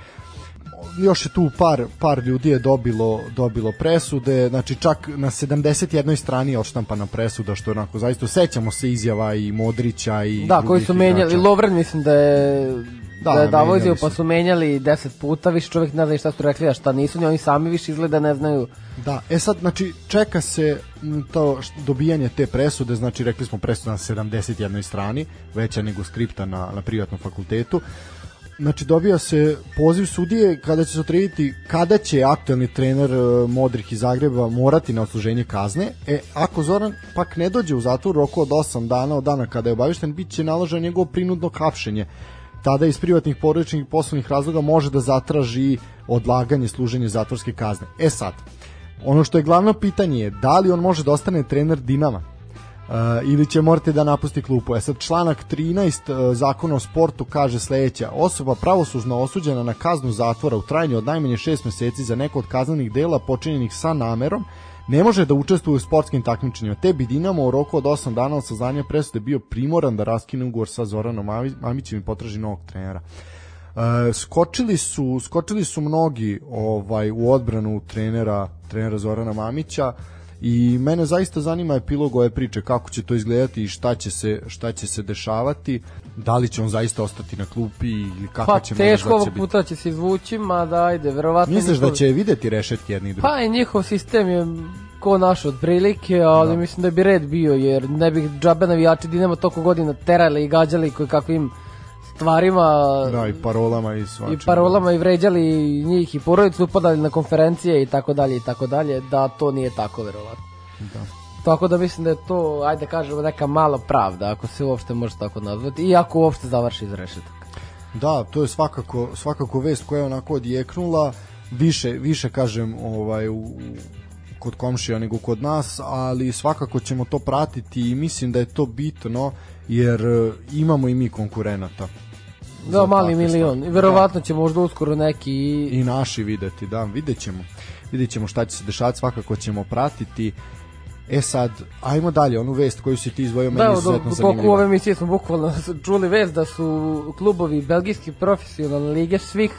još je tu par par ljudi je dobilo dobilo presude, znači čak na 71. strani je odštampana presuda što je onako zaista sećamo se izjava i Modrića i Da, koji su menjali Lovren mislim da je da, da je davo izjavu pa su menjali 10 puta, više čovjek ne zna šta su rekli, a šta nisu, ni oni sami više izgleda ne znaju. Da, e sad, znači, čeka se to dobijanje te presude, znači, rekli smo presuda na 71. strani, veća nego skripta na, na privatnom fakultetu, znači dobija se poziv sudije kada će se otrediti kada će aktuelni trener e, Modrih iz Zagreba morati na odsluženje kazne. E, ako Zoran pak ne dođe u zatvor roku od 8 dana od dana kada je obavišten, bit će naloženo njegovo prinudno hapšenje tada iz privatnih porodičnih i poslovnih razloga može da zatraži odlaganje služenja zatvorske kazne. E sad, ono što je glavno pitanje je da li on može da ostane trener Dinama uh, ili će morati da napusti klubu. E sad članak 13 uh, zakona o sportu kaže sledeća osoba pravoslužno osuđena na kaznu zatvora u trajanju od najmanje 6 meseci za neko od kaznenih dela počinjenih sa namerom ne može da učestvuje u sportskim takmičenjima. Te bi Dinamo u roku od 8 dana od saznanja presude bio primoran da raskine ugovor sa Zoranom Mamićem i potraži novog trenera. E, skočili su skočili su mnogi ovaj u odbranu trenera trenera Zorana Mamića i mene zaista zanima epilog ove priče kako će to izgledati i šta će se šta će se dešavati. Da li će on zaista ostati na klupi ili kako pa, će teško ovog puta će se izvući da ajde verovatno misliš njihov... da će videti rešetke jedni drugi pa i njihov sistem je ko naš od prilike, ali da. mislim da bi red bio, jer ne bih džabe navijači Dinamo toliko godina terali i gađali koji kakvim stvarima da i parolama i svačim. i parolama i vređali njih i porodicu upadali na konferencije i tako dalje i tako dalje da to nije tako verovatno. Da. Tako da mislim da je to ajde da kažemo neka mala pravda ako se uopšte može tako nazvati i ako uopšte završi iz rešetak da to je svakako svakako vest koja je onako odjeknula više više kažem ovaj u, kod komšija nego kod nas, ali svakako ćemo to pratiti i mislim da je to bitno jer e, imamo i mi konkurenata. Da, mali milion. I verovatno će možda uskoro neki i... Naši videti, da, vidjet ćemo. Vidjet ćemo šta će se dešavati, svakako ćemo pratiti. E sad, ajmo dalje, onu vest koju si ti izvojio, meni da, je izuzetno zanimljiva. Da, ove emisije smo bukvalno čuli vest da su klubovi belgijski profesionalne lige svih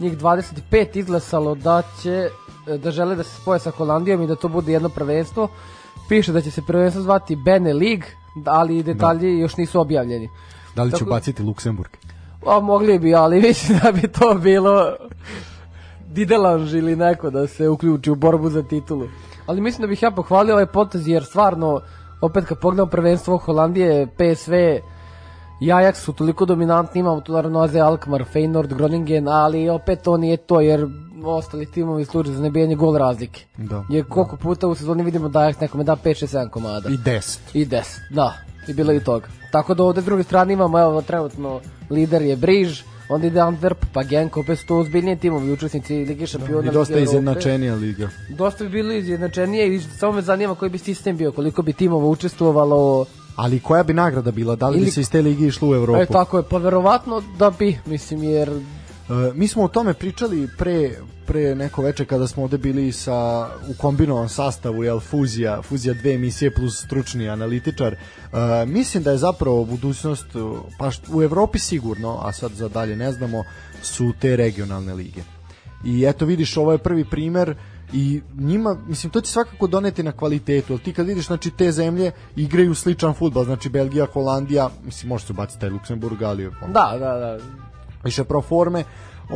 njih 25 izglasalo da će da žele da se spoje sa Holandijom i da to bude jedno prvenstvo. Piše da će se prvenstvo zvati Bene League, ali detalji da. još nisu objavljeni. Da li će Tako, ubaciti Luksemburg? A, mogli bi, ali mislim da bi to bilo Didelanž ili neko da se uključi u borbu za titulu. Ali mislim da bih ja pohvalio ovaj potez jer stvarno opet kad pogledam prvenstvo Holandije, PSV i Ajax su toliko dominantni, imamo tu naravno Aze Alkmaar, Feyenoord, Groningen, ali opet to nije to jer ostali timovi služe za nebijanje gol razlike. Da. Jer koliko puta u sezoni vidimo da Ajax nekome da 5, 6, 7 komada. I 10. I 10, da. I bilo i toga. Tako da ovde s druge strane imamo, evo, trenutno lider je Briž, onda ide Antwerp, pa Genk, opet su to ozbiljnije timovi, učesnici Lige šampiona. I dosta izjednačenija liga. Dosta bi bili izjednačenije i samo me zanima koji bi sistem bio, koliko bi timova učestvovalo. Ali koja bi nagrada bila? Da li Ili... bi se iz te lige išlo u Evropu? E, tako je, pa verovatno da bi, mislim, jer E, mi smo o tome pričali pre, pre neko veče kada smo ovde bili sa, u kombinovan sastavu, jel, fuzija, fuzija dve emisije plus stručni analitičar. Uh, mislim da je zapravo budućnost, pa u Evropi sigurno, a sad za dalje ne znamo, su te regionalne lige. I eto vidiš, ovo je prvi primer i njima, mislim, to će svakako doneti na kvalitetu, ali ti kad vidiš, znači, te zemlje igraju sličan futbal, znači Belgija, Holandija, mislim, može se ubaciti taj Luksemburg, ali... Da, da, da više pro forme,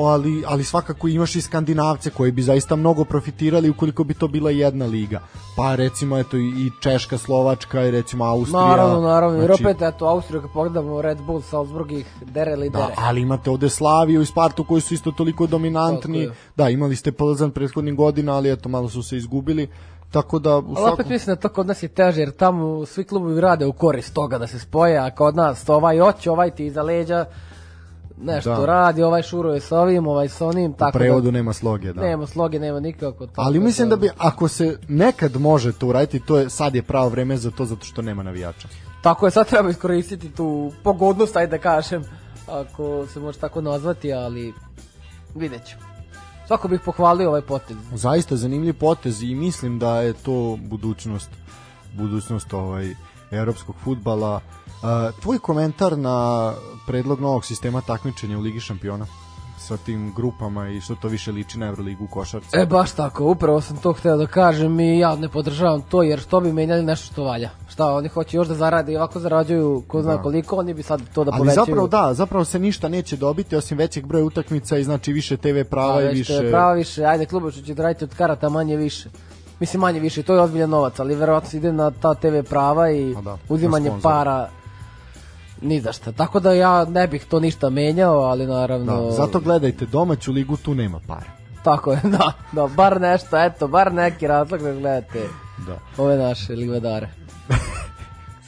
ali, ali svakako imaš i skandinavce koji bi zaista mnogo profitirali ukoliko bi to bila jedna liga. Pa recimo eto i Češka, Slovačka i recimo Austrija. Naravno, naravno. Znači, Jer opet eto Austrija kad pogledamo Red Bull, Salzburg ih dere li dere. Da, ali imate ovde Slaviju i Spartu koji su isto toliko dominantni. Da, imali ste Plzan prethodnih godina, ali eto malo su se izgubili. Tako da u svakom... Ali opet mislim da to kod nas je teže, jer tamo svi klubovi rade u korist toga da se spoje, a kod nas ovaj oće, ovaj ti iza leđa, nešto da. radi, ovaj šuruje sa ovim, ovaj sa onim, tako U prevodu da, nema sloge, da. Nema sloge, nema nikako. Tako Ali mislim da, da bi, ako se nekad može to uraditi, to je, sad je pravo vreme za to, zato što nema navijača. Tako je, sad treba iskoristiti tu pogodnost, ajde da kažem, ako se može tako nazvati, ali vidjet ću. Svako bih pohvalio ovaj potez. Zaista zanimljiv potez i mislim da je to budućnost budućnost ovaj evropskog futbala tvoj komentar na predlog novog sistema takmičenja u Ligi šampiona? sa tim grupama i što to više liči na Euroligu u košarci. E, baš tako, upravo sam to hteo da kažem i ja ne podržavam to, jer što bi menjali nešto što valja. Šta, oni hoće još da zarade i ovako zarađuju ko zna da. koliko, oni bi sad to da Ali povećaju. Ali zapravo da, zapravo se ništa neće dobiti osim većeg broja utakmica i znači više TV prava A, i više... TV prava više, ajde klubovi će da raditi od karata manje više. Mislim manje više, to je ozbiljan novac, ali verovatno ide na ta TV prava i da, uzimanje para ni za šta. Tako da ja ne bih to ništa menjao, ali naravno... Da, zato gledajte, domaću ligu tu nema para. Tako je, da, da, bar nešto, eto, bar neki razlog da gledate da. ove naše livadare.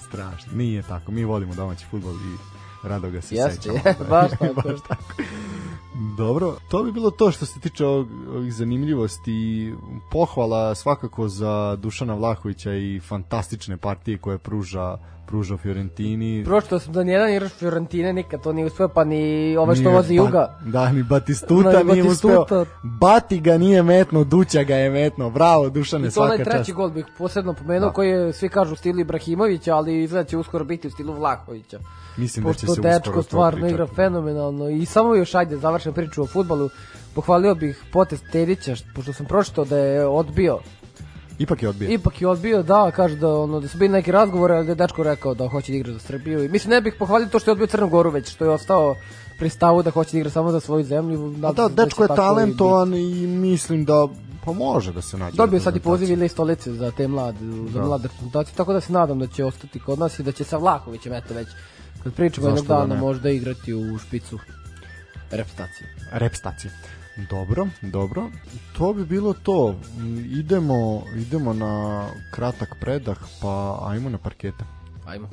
Strašno, nije tako, mi volimo domaći futbol i rado ga se Jeste, sećamo. Jeste, baš tako. baš tako. Dobro, to bi bilo to što se tiče ovog, ovih zanimljivosti. Pohvala svakako za Dušana Vlahovića i fantastične partije koje pruža pružao Fiorentini. Prošto sam da nijedan igrač Fiorentine nikad to nije uspeo, pa ni ove što vozi ba, Juga. Da, ni Batistuta no, nije Batistuta. uspeo. Bati ga nije metno, Duća ga je metno. Bravo, Dušane, svaka čast. I to onaj treći gol bih posebno pomenuo, da. koji je, svi kažu u stilu Ibrahimovića, ali izgleda će uskoro biti u stilu Vlahovića. Mislim da će se dečko stvarno igra fenomenalno. I samo još ajde, završen priču o futbalu. Pohvalio bih potest Tedića, pošto sam pročitao da je odbio Ipak je odbio. Ipak je odbio, da, kaže da ono da su bili neki razgovori, ali da je dečko rekao da hoće da igra za Srbiju. I mislim ne bih pohvalio to što je odbio Crnu Goru već, što je ostao pri stavu da hoće da igra samo za svoju zemlju. Da, da, dečko je talentovan i, i mislim da pa može da se nađe. Dobio sad i poziv ili stolice za te mlade, za da. mlade reprezentacije, tako da se nadam da će ostati kod nas i da će sa Vlahovićem eto već kad pričamo jednog da dana možda igrati u špicu reprezentacije. Reprezentacije. Dobro, dobro. To bi bilo to. Idemo, idemo na kratak predah, pa ajmo na parkete. Ajmo.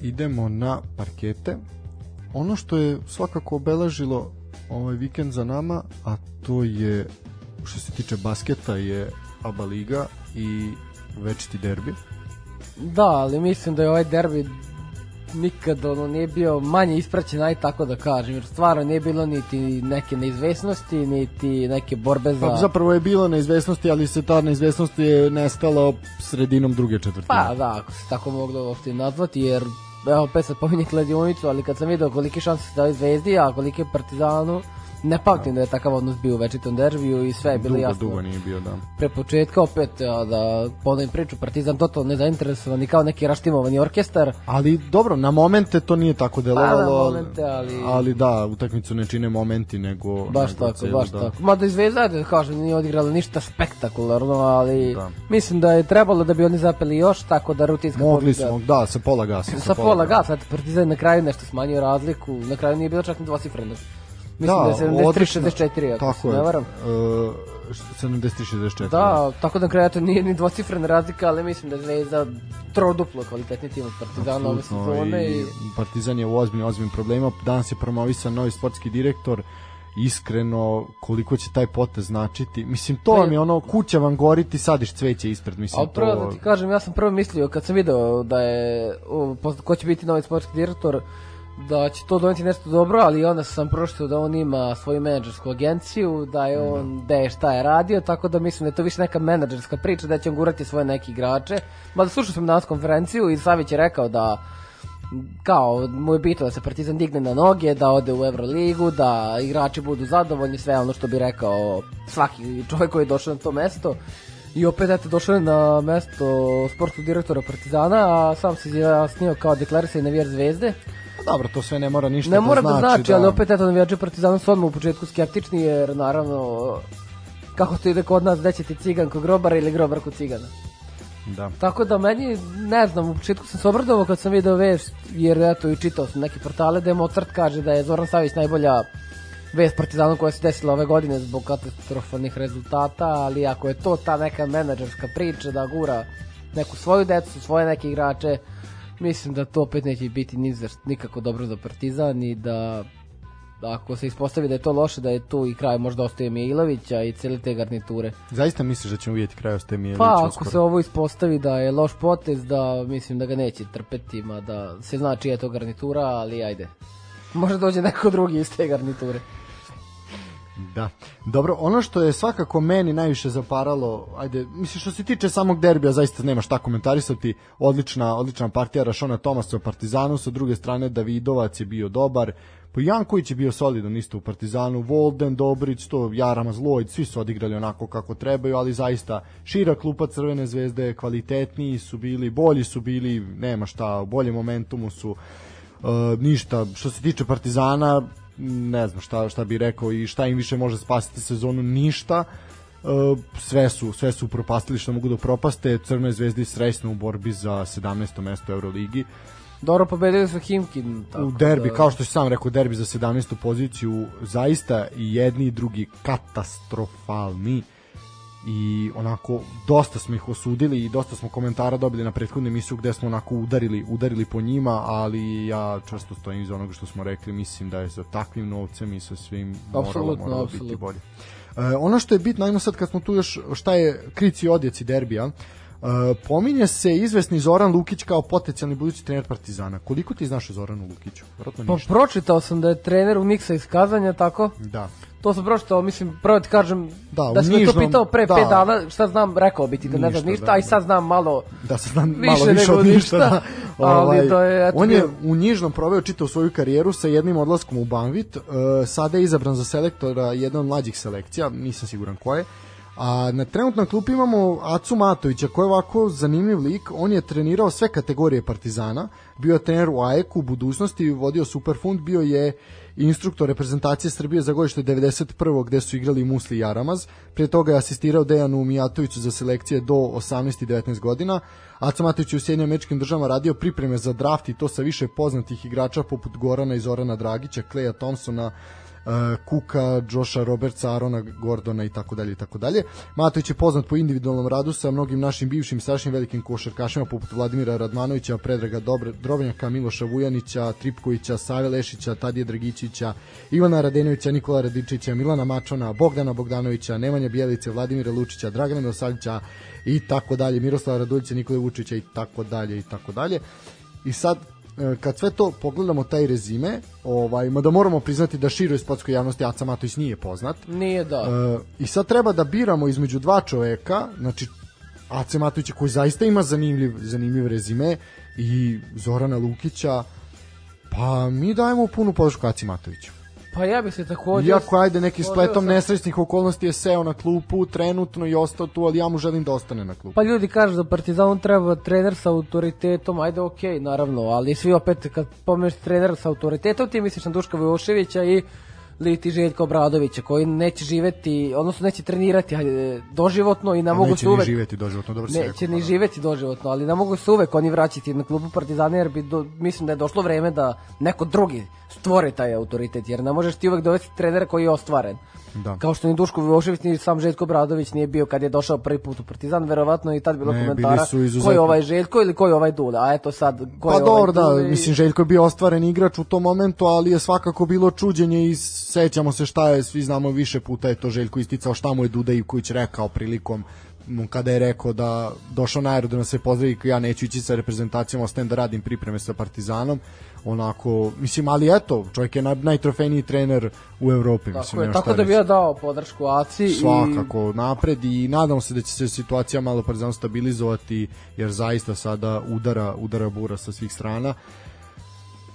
Idemo na parkete. Ono što je svakako obeležilo ovaj vikend za nama, a to je što se tiče basketa je ABA liga i večiti derbi. Da, ali mislim da je ovaj derbi nikad ono nije bio manje ispraćen, aj tako da kažem, jer stvarno nije bilo niti neke neizvesnosti, niti neke borbe za... Pa zapravo je bilo neizvesnosti, ali se ta neizvesnost je nestala sredinom druge četvrtine. Pa da, ako se tako moglo uopšte nazvati, jer evo opet sad pominje kladionicu, ali kad sam vidio kolike šanse se dali Zvezdi, a kolike Partizanu, Ne pamtim da je takav odnos bio u večitom derbiju i sve je bilo dugo, jasno. Dugo nije bio, da. Pre početka opet ja, da ponovim priču, Partizan totalno nezainteresovan i kao neki raštimovani orkestar. Ali dobro, na momente to nije tako delovalo. Pa na momente, ali... Ali da, utakmicu ne čine momenti, nego... Baš nego tako, baš da. tako. Mada i Zvezda, da kažem, nije odigrala ništa spektakularno, ali da. mislim da je trebalo da bi oni zapeli još, tako da rutinska Mogli su, mog, da, sa pola gasa. Sa, sa pola, pola gasa, Partizan na kraju nešto smanjio razliku, na kraju nije bilo čak ni dvocifreno. Mislim da, da je 73 64, ako tako se ne varam. Uh, 73-64. Da, tako da kreator nije ni dvocifrena razlika, ali mislim da je Zvezda troduplo kvalitetni tim od Partizana ove sezone. I, I Partizan je u ozbiljnim, ozbiljnim problema. Danas je promovisan novi sportski direktor iskreno koliko će taj potez značiti. Mislim, to Pa vam je ono, kuća vam gori, ti sadiš cveće ispred. Mislim, Ali prvo to... da ti kažem, ja sam prvo mislio kad sam video da je o, ko će biti novi sportski direktor da će to doneti nešto dobro, ali onda sam pročitao da on ima svoju menadžersku agenciju, da je on da je šta je radio, tako da mislim da je to više neka menadžerska priča, da će on gurati svoje neke igrače. Mada slušao sam danas konferenciju i Savić je rekao da kao mu je bitno da se Partizan digne na noge, da ode u Euroligu, da igrači budu zadovoljni, sve ono što bi rekao svaki čovjek koji je došao na to mesto. I opet eto došao na mesto sportskog direktora Partizana, a sam se izjasnio kao deklarisani navijač Zvezde. Dobro, to sve ne mora ništa Ne mora da da znači. znači, ali opet eto navijači Partizana su odmah u početku skeptični jer naravno kako to ide kod nas, da će ti cigan kod grobara ili grobar kod cigana. Da. Tako da meni, ne znam, u početku sam se obradovao kad sam video vest, jer eto i čitao sam neke portale da je Mozart kaže da je Zoran Savić najbolja vest Partizanu koja se desila ove godine zbog katastrofalnih rezultata, ali ako je to ta neka menadžerska priča da gura neku svoju decu, svoje neke igrače, mislim da to opet neće biti ni za, nikako dobro za Partizan i da ako se ispostavi da je to loše, da je tu i kraj možda ostaje Mijailovića i cele te garniture. Zaista misliš da ćemo vidjeti kraj Ostaje Mijelića Pa ako uskoro? se ovo ispostavi da je loš potez, da mislim da ga neće trpeti, ma da se zna čija je to garnitura, ali ajde. Može dođe neko drugi iz te garniture. Da. Dobro, ono što je svakako meni najviše zaparalo, ajde, mislim što se tiče samog derbija, zaista nema šta komentarisati. Odlična, odlična partija Rašona Tomasa u Partizanu, sa druge strane Davidovac je bio dobar. Pa Janković je bio solidan isto u Partizanu, Volden, Dobrić, to Jarama Zlojć, svi su odigrali onako kako trebaju, ali zaista šira klupa Crvene zvezde, kvalitetniji su bili, bolji su bili, nema šta, u boljem momentumu su Uh, ništa, što se tiče Partizana, ne znam šta, šta bi rekao i šta im više može spasiti sezonu, ništa. Uh, sve su sve su propastili što mogu da propaste Crne zvezde srećno u borbi za 17. mesto u Euroligi Dobro pobedili su Himkin. Tako u derbi da, kao što si sam rekao derbi za 17. poziciju zaista i jedni i drugi katastrofalni i onako dosta smo ih osudili i dosta smo komentara dobili na prethodnu emisiju gde smo onako udarili udarili po njima, ali ja često stojim iza onoga što smo rekli, mislim da je za takvim novcem i sa svim moralo, moralo biti apsolutno. bolje. E, ono što je bitno, ajmo sad kad smo tu još, šta je krici odjeci derbija, e, pominje se izvesni Zoran Lukić kao potencijalni budući trener Partizana. Koliko ti znaš o Zoranu Lukiću? Pa ništa. pročitao sam da je trener u Niksa iz Kazanja, tako? Da. To sam pročitao, mislim, prvo ti kažem Da, da, si me to Nižnom- pitao pre da. pet dana, šta znam, rekao bi ti da ne znaš Ništa, da, a i da. sad znam malo da se znam Više malo više nego od ništa. ništa, Da. ali da je, eto, on je u Njižnom proveo čitavu svoju karijeru sa jednim odlaskom u Banvit. Uh, sada je izabran za selektora jedne od mlađih selekcija, nisam siguran koje. A na trenutnoj klupi imamo Acu Matovića, koji je ovako zanimljiv lik. On je trenirao sve kategorije Partizana. Bio je trener u AEK-u u budućnosti, vodio Superfund, bio je instruktor reprezentacije Srbije za godište 91. gde su igrali Musli i Jaramaz. Prije toga je asistirao Dejanu Mijatoviću za selekcije do 18 i 19 godina. Aca Matović je u Sjedinjim američkim državama radio pripreme za draft i to sa više poznatih igrača poput Gorana i Zorana Dragića, Kleja Thompsona, Kuka, Josha Robertsa, Arona Gordona i tako dalje i tako dalje. Matović je poznat po individualnom radu sa mnogim našim bivšim i sadašnjim velikim košarkašima poput Vladimira Radmanovića, Predraga Dobre, Drobnjaka, Miloša Vujanića, Tripkovića, Save Lešića, Tadije Dragičića, Ivana Radenovića, Nikola Radičića, Milana Mačona, Bogdana Bogdanovića, Nemanja Bjelice, Vladimira Lučića, Dragana Milosavljića i tako dalje, Miroslava Raduljića, Nikole Vučića i tako dalje i tako dalje. I sad e, kad sve to pogledamo taj rezime, ovaj mada moramo priznati da široj sportskoj javnosti Aca Matović nije poznat. nije da. E, I sad treba da biramo između dva čoveka, znači Ace Matovića koji zaista ima zanimljiv, zanimljiv rezime i Zorana Lukića, pa mi dajemo punu podršku Aci Matoviću. Pa ja bi se takođe... Iako ajde složio spletom sam- nesrećnih okolnosti je seo na klupu trenutno i ostao tu, ali ja mu želim da ostane na klupu. Pa ljudi kažu da Partizanu treba trener sa autoritetom, ajde okej, naravno, ali svi opet kad pomeneš trener sa autoritetom, ti misliš na Duška Vojoševića i liti Željko Obradovića koji neće živeti, odnosno neće trenirati ajde, doživotno i ne mogu se uvek... Neće ni živeti doživotno, dobro se Neće ni živeti doživotno, ali ne mogu se uvek oni vraćati na klubu Partizana jer bi do, mislim da je došlo vreme da neko drugi stvori taj autoritet, jer ne možeš ti uvek dovesti trenera koji je ostvaren. Da. Kao što ni Duško Vivošević ni sam Željko Bradović nije bio kad je došao prvi put u Partizan, verovatno i tad bilo Ne, komentara bili su izuzetno. ko je ovaj Željko ili ko je ovaj Dula, a eto sad ko Pa je dobro, ovaj da, i- mislim Željko je bio ostvaren igrač u tom momentu, ali je svakako bilo čuđenje i sećamo se šta je, svi znamo više puta je to Željko isticao šta mu je Duda Ivković rekao prilikom kada je rekao da došao na aerodrom da se pozdravi ja neću ići sa reprezentacijom, ostajem da radim pripreme sa Partizanom onako, mislim, ali eto, čovjek je naj, najtrofejniji trener u Evropi, mislim, Tako, je, nema tako da bi ja dao podršku Aci i svakako napred i nadamo se da će se situacija malo Partizan stabilizovati jer zaista sada udara udara bura sa svih strana.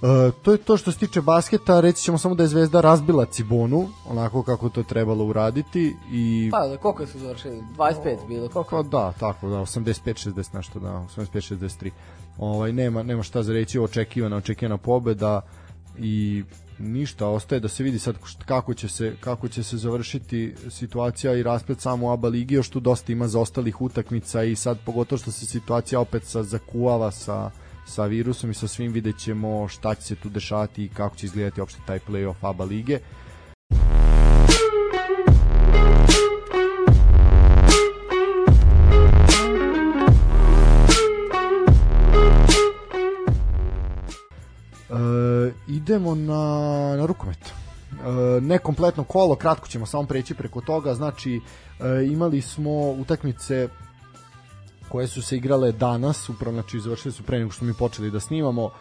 E, to je to što se tiče basketa, reći ćemo samo da je Zvezda razbila Cibonu, onako kako to trebalo uraditi i Pa, da, koliko su završili? 25 bilo, Pa koliko? da, tako da 85 60 nešto da 85 63. Ovaj nema nema šta za reći, očekivana očekivana pobeda i ništa ostaje da se vidi sad kako će se kako će se završiti situacija i rasplet samo u ABA ligi još tu dosta ima zaostalih utakmica i sad pogotovo što se situacija opet sa zakuvala sa sa virusom i sa svim vidjet ćemo šta će se tu dešavati i kako će izgledati uopšte taj play-off ABA lige. E, idemo na, na rukomet. E, ne kompletno kolo, kratko ćemo samo preći preko toga. Znači, e, imali smo utakmice koje su se igrale danas, upravo znači završili su pre nego što mi počeli da snimamo. E,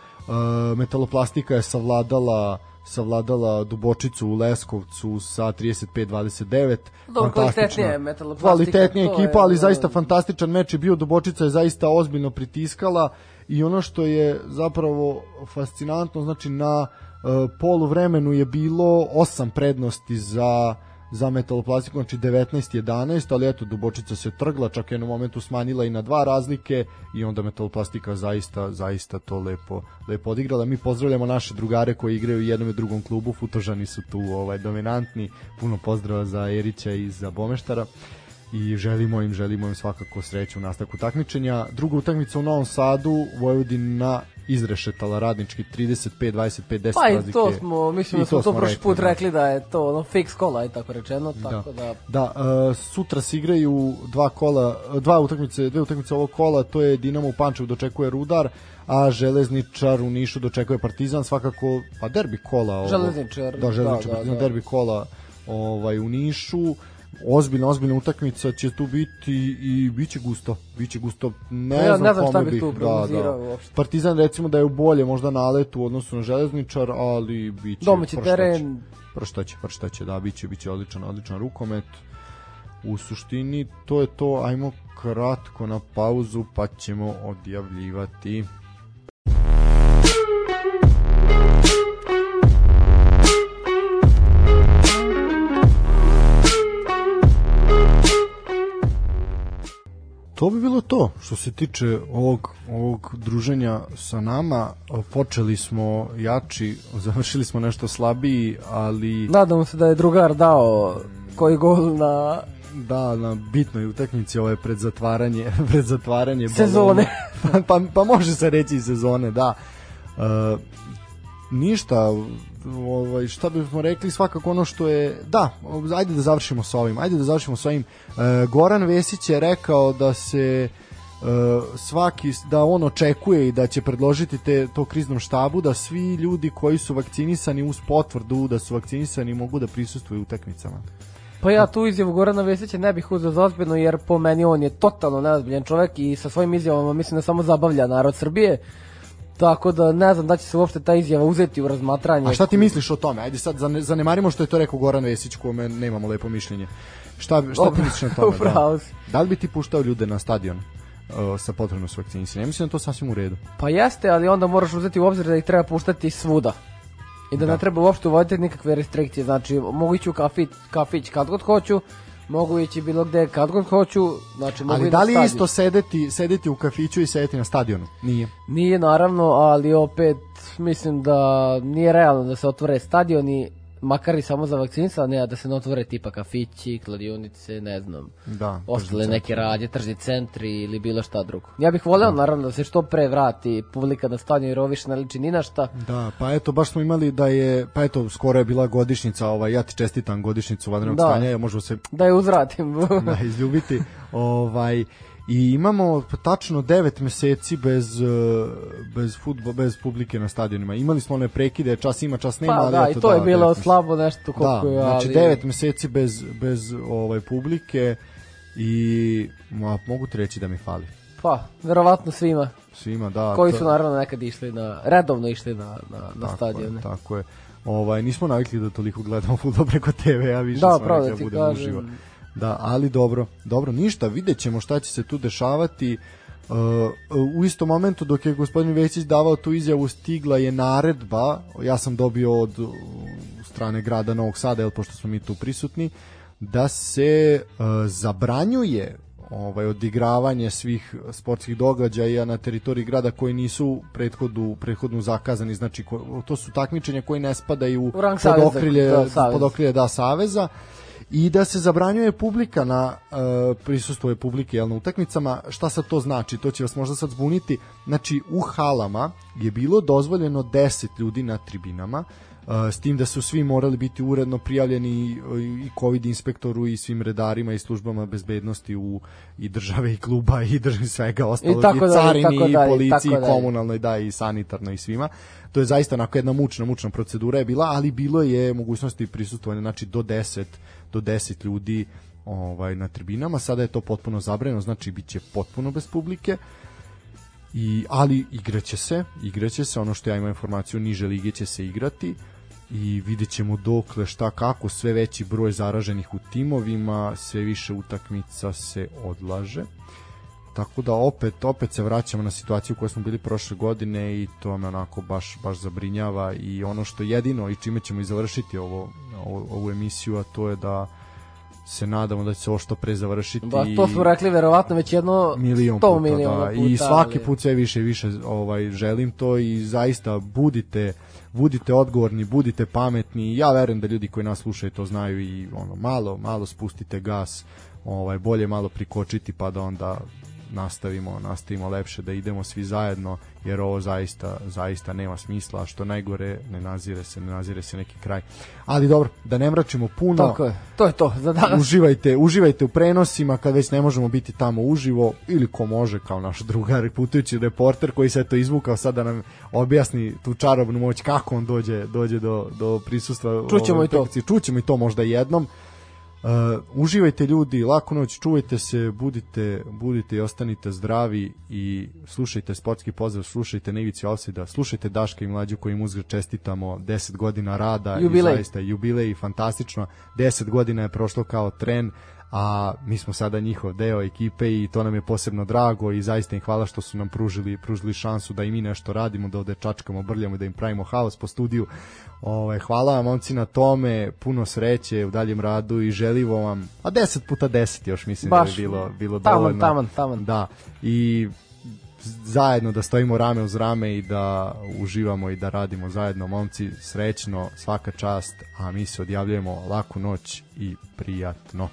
metaloplastika je savladala savladala Dubočicu u Leskovcu sa 35-29. Dobro, kvalitetnija je Metaloplastika, Kvalitetnija to je, ekipa, ali zaista fantastičan meč je bio. Dubočica je zaista ozbiljno pritiskala i ono što je zapravo fascinantno, znači na uh, polu vremenu je bilo osam prednosti za za metaloplastiku, znači 19-11, ali eto, Dubočica se trgla, čak je na momentu smanjila i na dva razlike i onda metaloplastika zaista, zaista to lepo, lepo odigrala. Mi pozdravljamo naše drugare koji igraju u jednom i drugom klubu, Futožani su tu ovaj dominantni, puno pozdrava za Erića i za Bomeštara i želimo im, želimo im svakako sreću u nastavku takmičenja. Druga utakmica u Novom Sadu, Vojvodina izrešetala radnički 35-25 10 Pa i razlike. to smo, mislim I da smo to prošli put da. rekli da je to ono fix kola i tako rečeno, tako da, Da, uh, sutra se igraju dva kola, dva utakmice, dve utakmice ovog kola, to je Dinamo u Pančevu dočekuje Rudar, a Železničar u Nišu dočekuje Partizan, svakako pa derbi kola ovo. Železničar, Da, Železničar, da, da, da. derbi kola ovaj u Nišu. Ozbiljna, ozbiljna utakmica će tu biti i biće gusto. Biće gusto. Ne, ja znam, ne znam šta bih tu da, prognozirao uopšte. Partizan recimo da je u bolje možda naletu u odnosu na Železničar, ali biće domaći teren, Proštaće, proštaće, da, biće, biće odličan, odličan rukomet. U suštini to je to, ajmo kratko na pauzu pa ćemo odjavljivati. To bi bilo to što se tiče ovog, ovog druženja sa nama. Počeli smo jači, završili smo nešto slabiji, ali nadamo se da je drugar dao koji gol na da, na bitnoj utakmici ovo je pred zatvaranje, pred zatvaranje Sezone. pa, pa, pa može se reći sezone, da. E, ništa, ovaj, šta bismo rekli, svakako ono što je, da, ajde da završimo sa ovim, ajde da završimo sa ovim. E, Goran Vesić je rekao da se e, svaki da on očekuje i da će predložiti te to kriznom štabu da svi ljudi koji su vakcinisani uz potvrdu da su vakcinisani mogu da prisustvuju utakmicama. Pa ja tu izjavu Gorana Vesića ne bih uzeo za ozbiljno jer po meni on je totalno neozbiljan čovek i sa svojim izjavama mislim da samo zabavlja narod Srbije. Tako da ne znam da će se uopšte ta izjava uzeti u razmatranje. A šta ti misliš o tome? Ajde sad zane- zanemarimo što je to rekao Goran Vesić kome nemamo lepo mišljenje. Šta, šta ti Dobro, misliš na tome? Da? da li bi ti puštao ljude na stadion uh, sa potrebno su vakcinisani? Ja mislim da to sasvim u redu. Pa jeste, ali onda moraš uzeti u obzir da ih treba puštati svuda. I da, Da. ne treba uopšte uvoditi nikakve restrikcije. Znači, mogu ići u kafić, kafić kad god hoću, mogu ići bilo gde kad god hoću, znači mogu Ali da li isto sedeti, sedeti u kafiću i sedeti na stadionu? Nije. Nije naravno, ali opet mislim da nije realno da se otvore stadioni makar i samo za vakcinisane, a da se ne otvore tipa kafići, kladionice, ne znam, Da, ostale neke radnje, tržni centri ili bilo šta drugo. Ja bih voleo naravno da se što pre vrati publika na stadion jer ovo više ne liči ni na šta. Da, pa eto, baš smo imali da je, pa eto, skoro je bila godišnjica, ovaj, ja ti čestitam godišnjicu vanrednog Da. stanja, možemo se Da je uzvratim. da, izljubiti. ovaj, I imamo tačno 9 meseci bez, eh, bez, futbol, bez publike na stadionima. Imali smo one prekide, čas ima, čas nema. pa ali da, eto, i to je da, bilo devet meseci. slabo nešto koliko Da, je, znači ali... 9 meseci bez, bez ovaj, publike i ma, mogu ti reći da mi fali. Pa, verovatno svima. Svima, da. Koji su naravno nekad išli na, redovno išli na, na, na Tako stadione. je, tako je. Ovaj, nismo navikli da toliko gledamo fudbal preko TV-a, više Da, smo da budemo kažem. uživo. Da, ali dobro, dobro, ništa, vidjet ćemo šta će se tu dešavati. Uh, u istom momentu dok je gospodin Vesić davao tu izjavu stigla je naredba, ja sam dobio od uh, strane grada Novog Sada, jel, pošto smo mi tu prisutni, da se uh, zabranjuje ovaj odigravanje svih sportskih događaja na teritoriji grada koji nisu prethodnu prethodno zakazani znači ko, to su takmičenja koji ne spadaju pod okrilje da, savez. pod okrilje da saveza i da se zabranjuje publika na uh, prisustvo je publike jel, na utakmicama. Šta sad to znači? To će vas možda sad zbuniti. Znači, u halama je bilo dozvoljeno 10 ljudi na tribinama, s tim da su svi morali biti uredno prijavljeni i, i COVID inspektoru i svim redarima i službama bezbednosti u i države i kluba i države svega ostalog i, tako dalje, carini tako i dalje, policiji tako i komunalnoj da i sanitarnoj i svima. To je zaista onako jedna mučna mučna procedura je bila ali bilo je mogućnosti prisustvovanja znači do 10 do 10 ljudi ovaj na tribinama. Sada je to potpuno zabranjeno znači biće potpuno bez publike. I ali igraće se igraće se. Ono što ja imam informaciju niže lige će se igrati i vidjet ćemo dokle šta kako sve veći broj zaraženih u timovima sve više utakmica se odlaže. Tako da opet opet se vraćamo na situaciju u kojoj smo bili prošle godine i to me onako baš baš zabrinjava i ono što jedino i čime ćemo i završiti ovo, ovo ovu emisiju a to je da se nadamo da će se ovo što pre završiti Ba, to smo rekli verovatno već jedno milion 100 puta, miliona da. puta. i svaki ali- put sve više i više ovaj želim to i zaista budite budite odgovorni, budite pametni. Ja verujem da ljudi koji nas slušaju to znaju i ono malo malo spustite gas, ovaj bolje malo prikočiti pa da onda nastavimo, nastavimo lepše da idemo svi zajedno jer ovo zaista zaista nema smisla, a što najgore ne nazire se, ne nazire se neki kraj. Ali dobro, da ne mračimo puno. Tako je, to je to za danas. uživajte, uživajte u prenosima kad već ne možemo biti tamo uživo ili ko može kao naš drugar putujući reporter koji se to izvukao sad da nam objasni tu čarobnu moć kako on dođe dođe do, do prisustva Čućemo i to. čućemo i to možda jednom Uh, uživajte ljudi, laku noć, čuvajte se, budite, budite i ostanite zdravi i slušajte sportski pozdrav, slušajte Nevici Alsida, slušajte Daška i Mlađu koji im uzgred čestitamo 10 godina rada Jubilej. i zaista jubilej fantastično, 10 godina je prošlo kao tren, a mi smo sada njihov deo ekipe i to nam je posebno drago i zaista im hvala što su nam pružili, pružili šansu da i mi nešto radimo, da ovde čačkamo, brljamo, da im pravimo haos po studiju. Ovaj hvala vam momci na tome, puno sreće u daljem radu i želimo vam, a 10 puta 10 još mislim Baš, da bi bilo, bilo taman, dovoljno. taman, taman. Da, i zajedno da stojimo rame uz rame i da uživamo i da radimo zajedno. Momci srećno svaka čast a mi se odjavljujemo laku noć i prijatno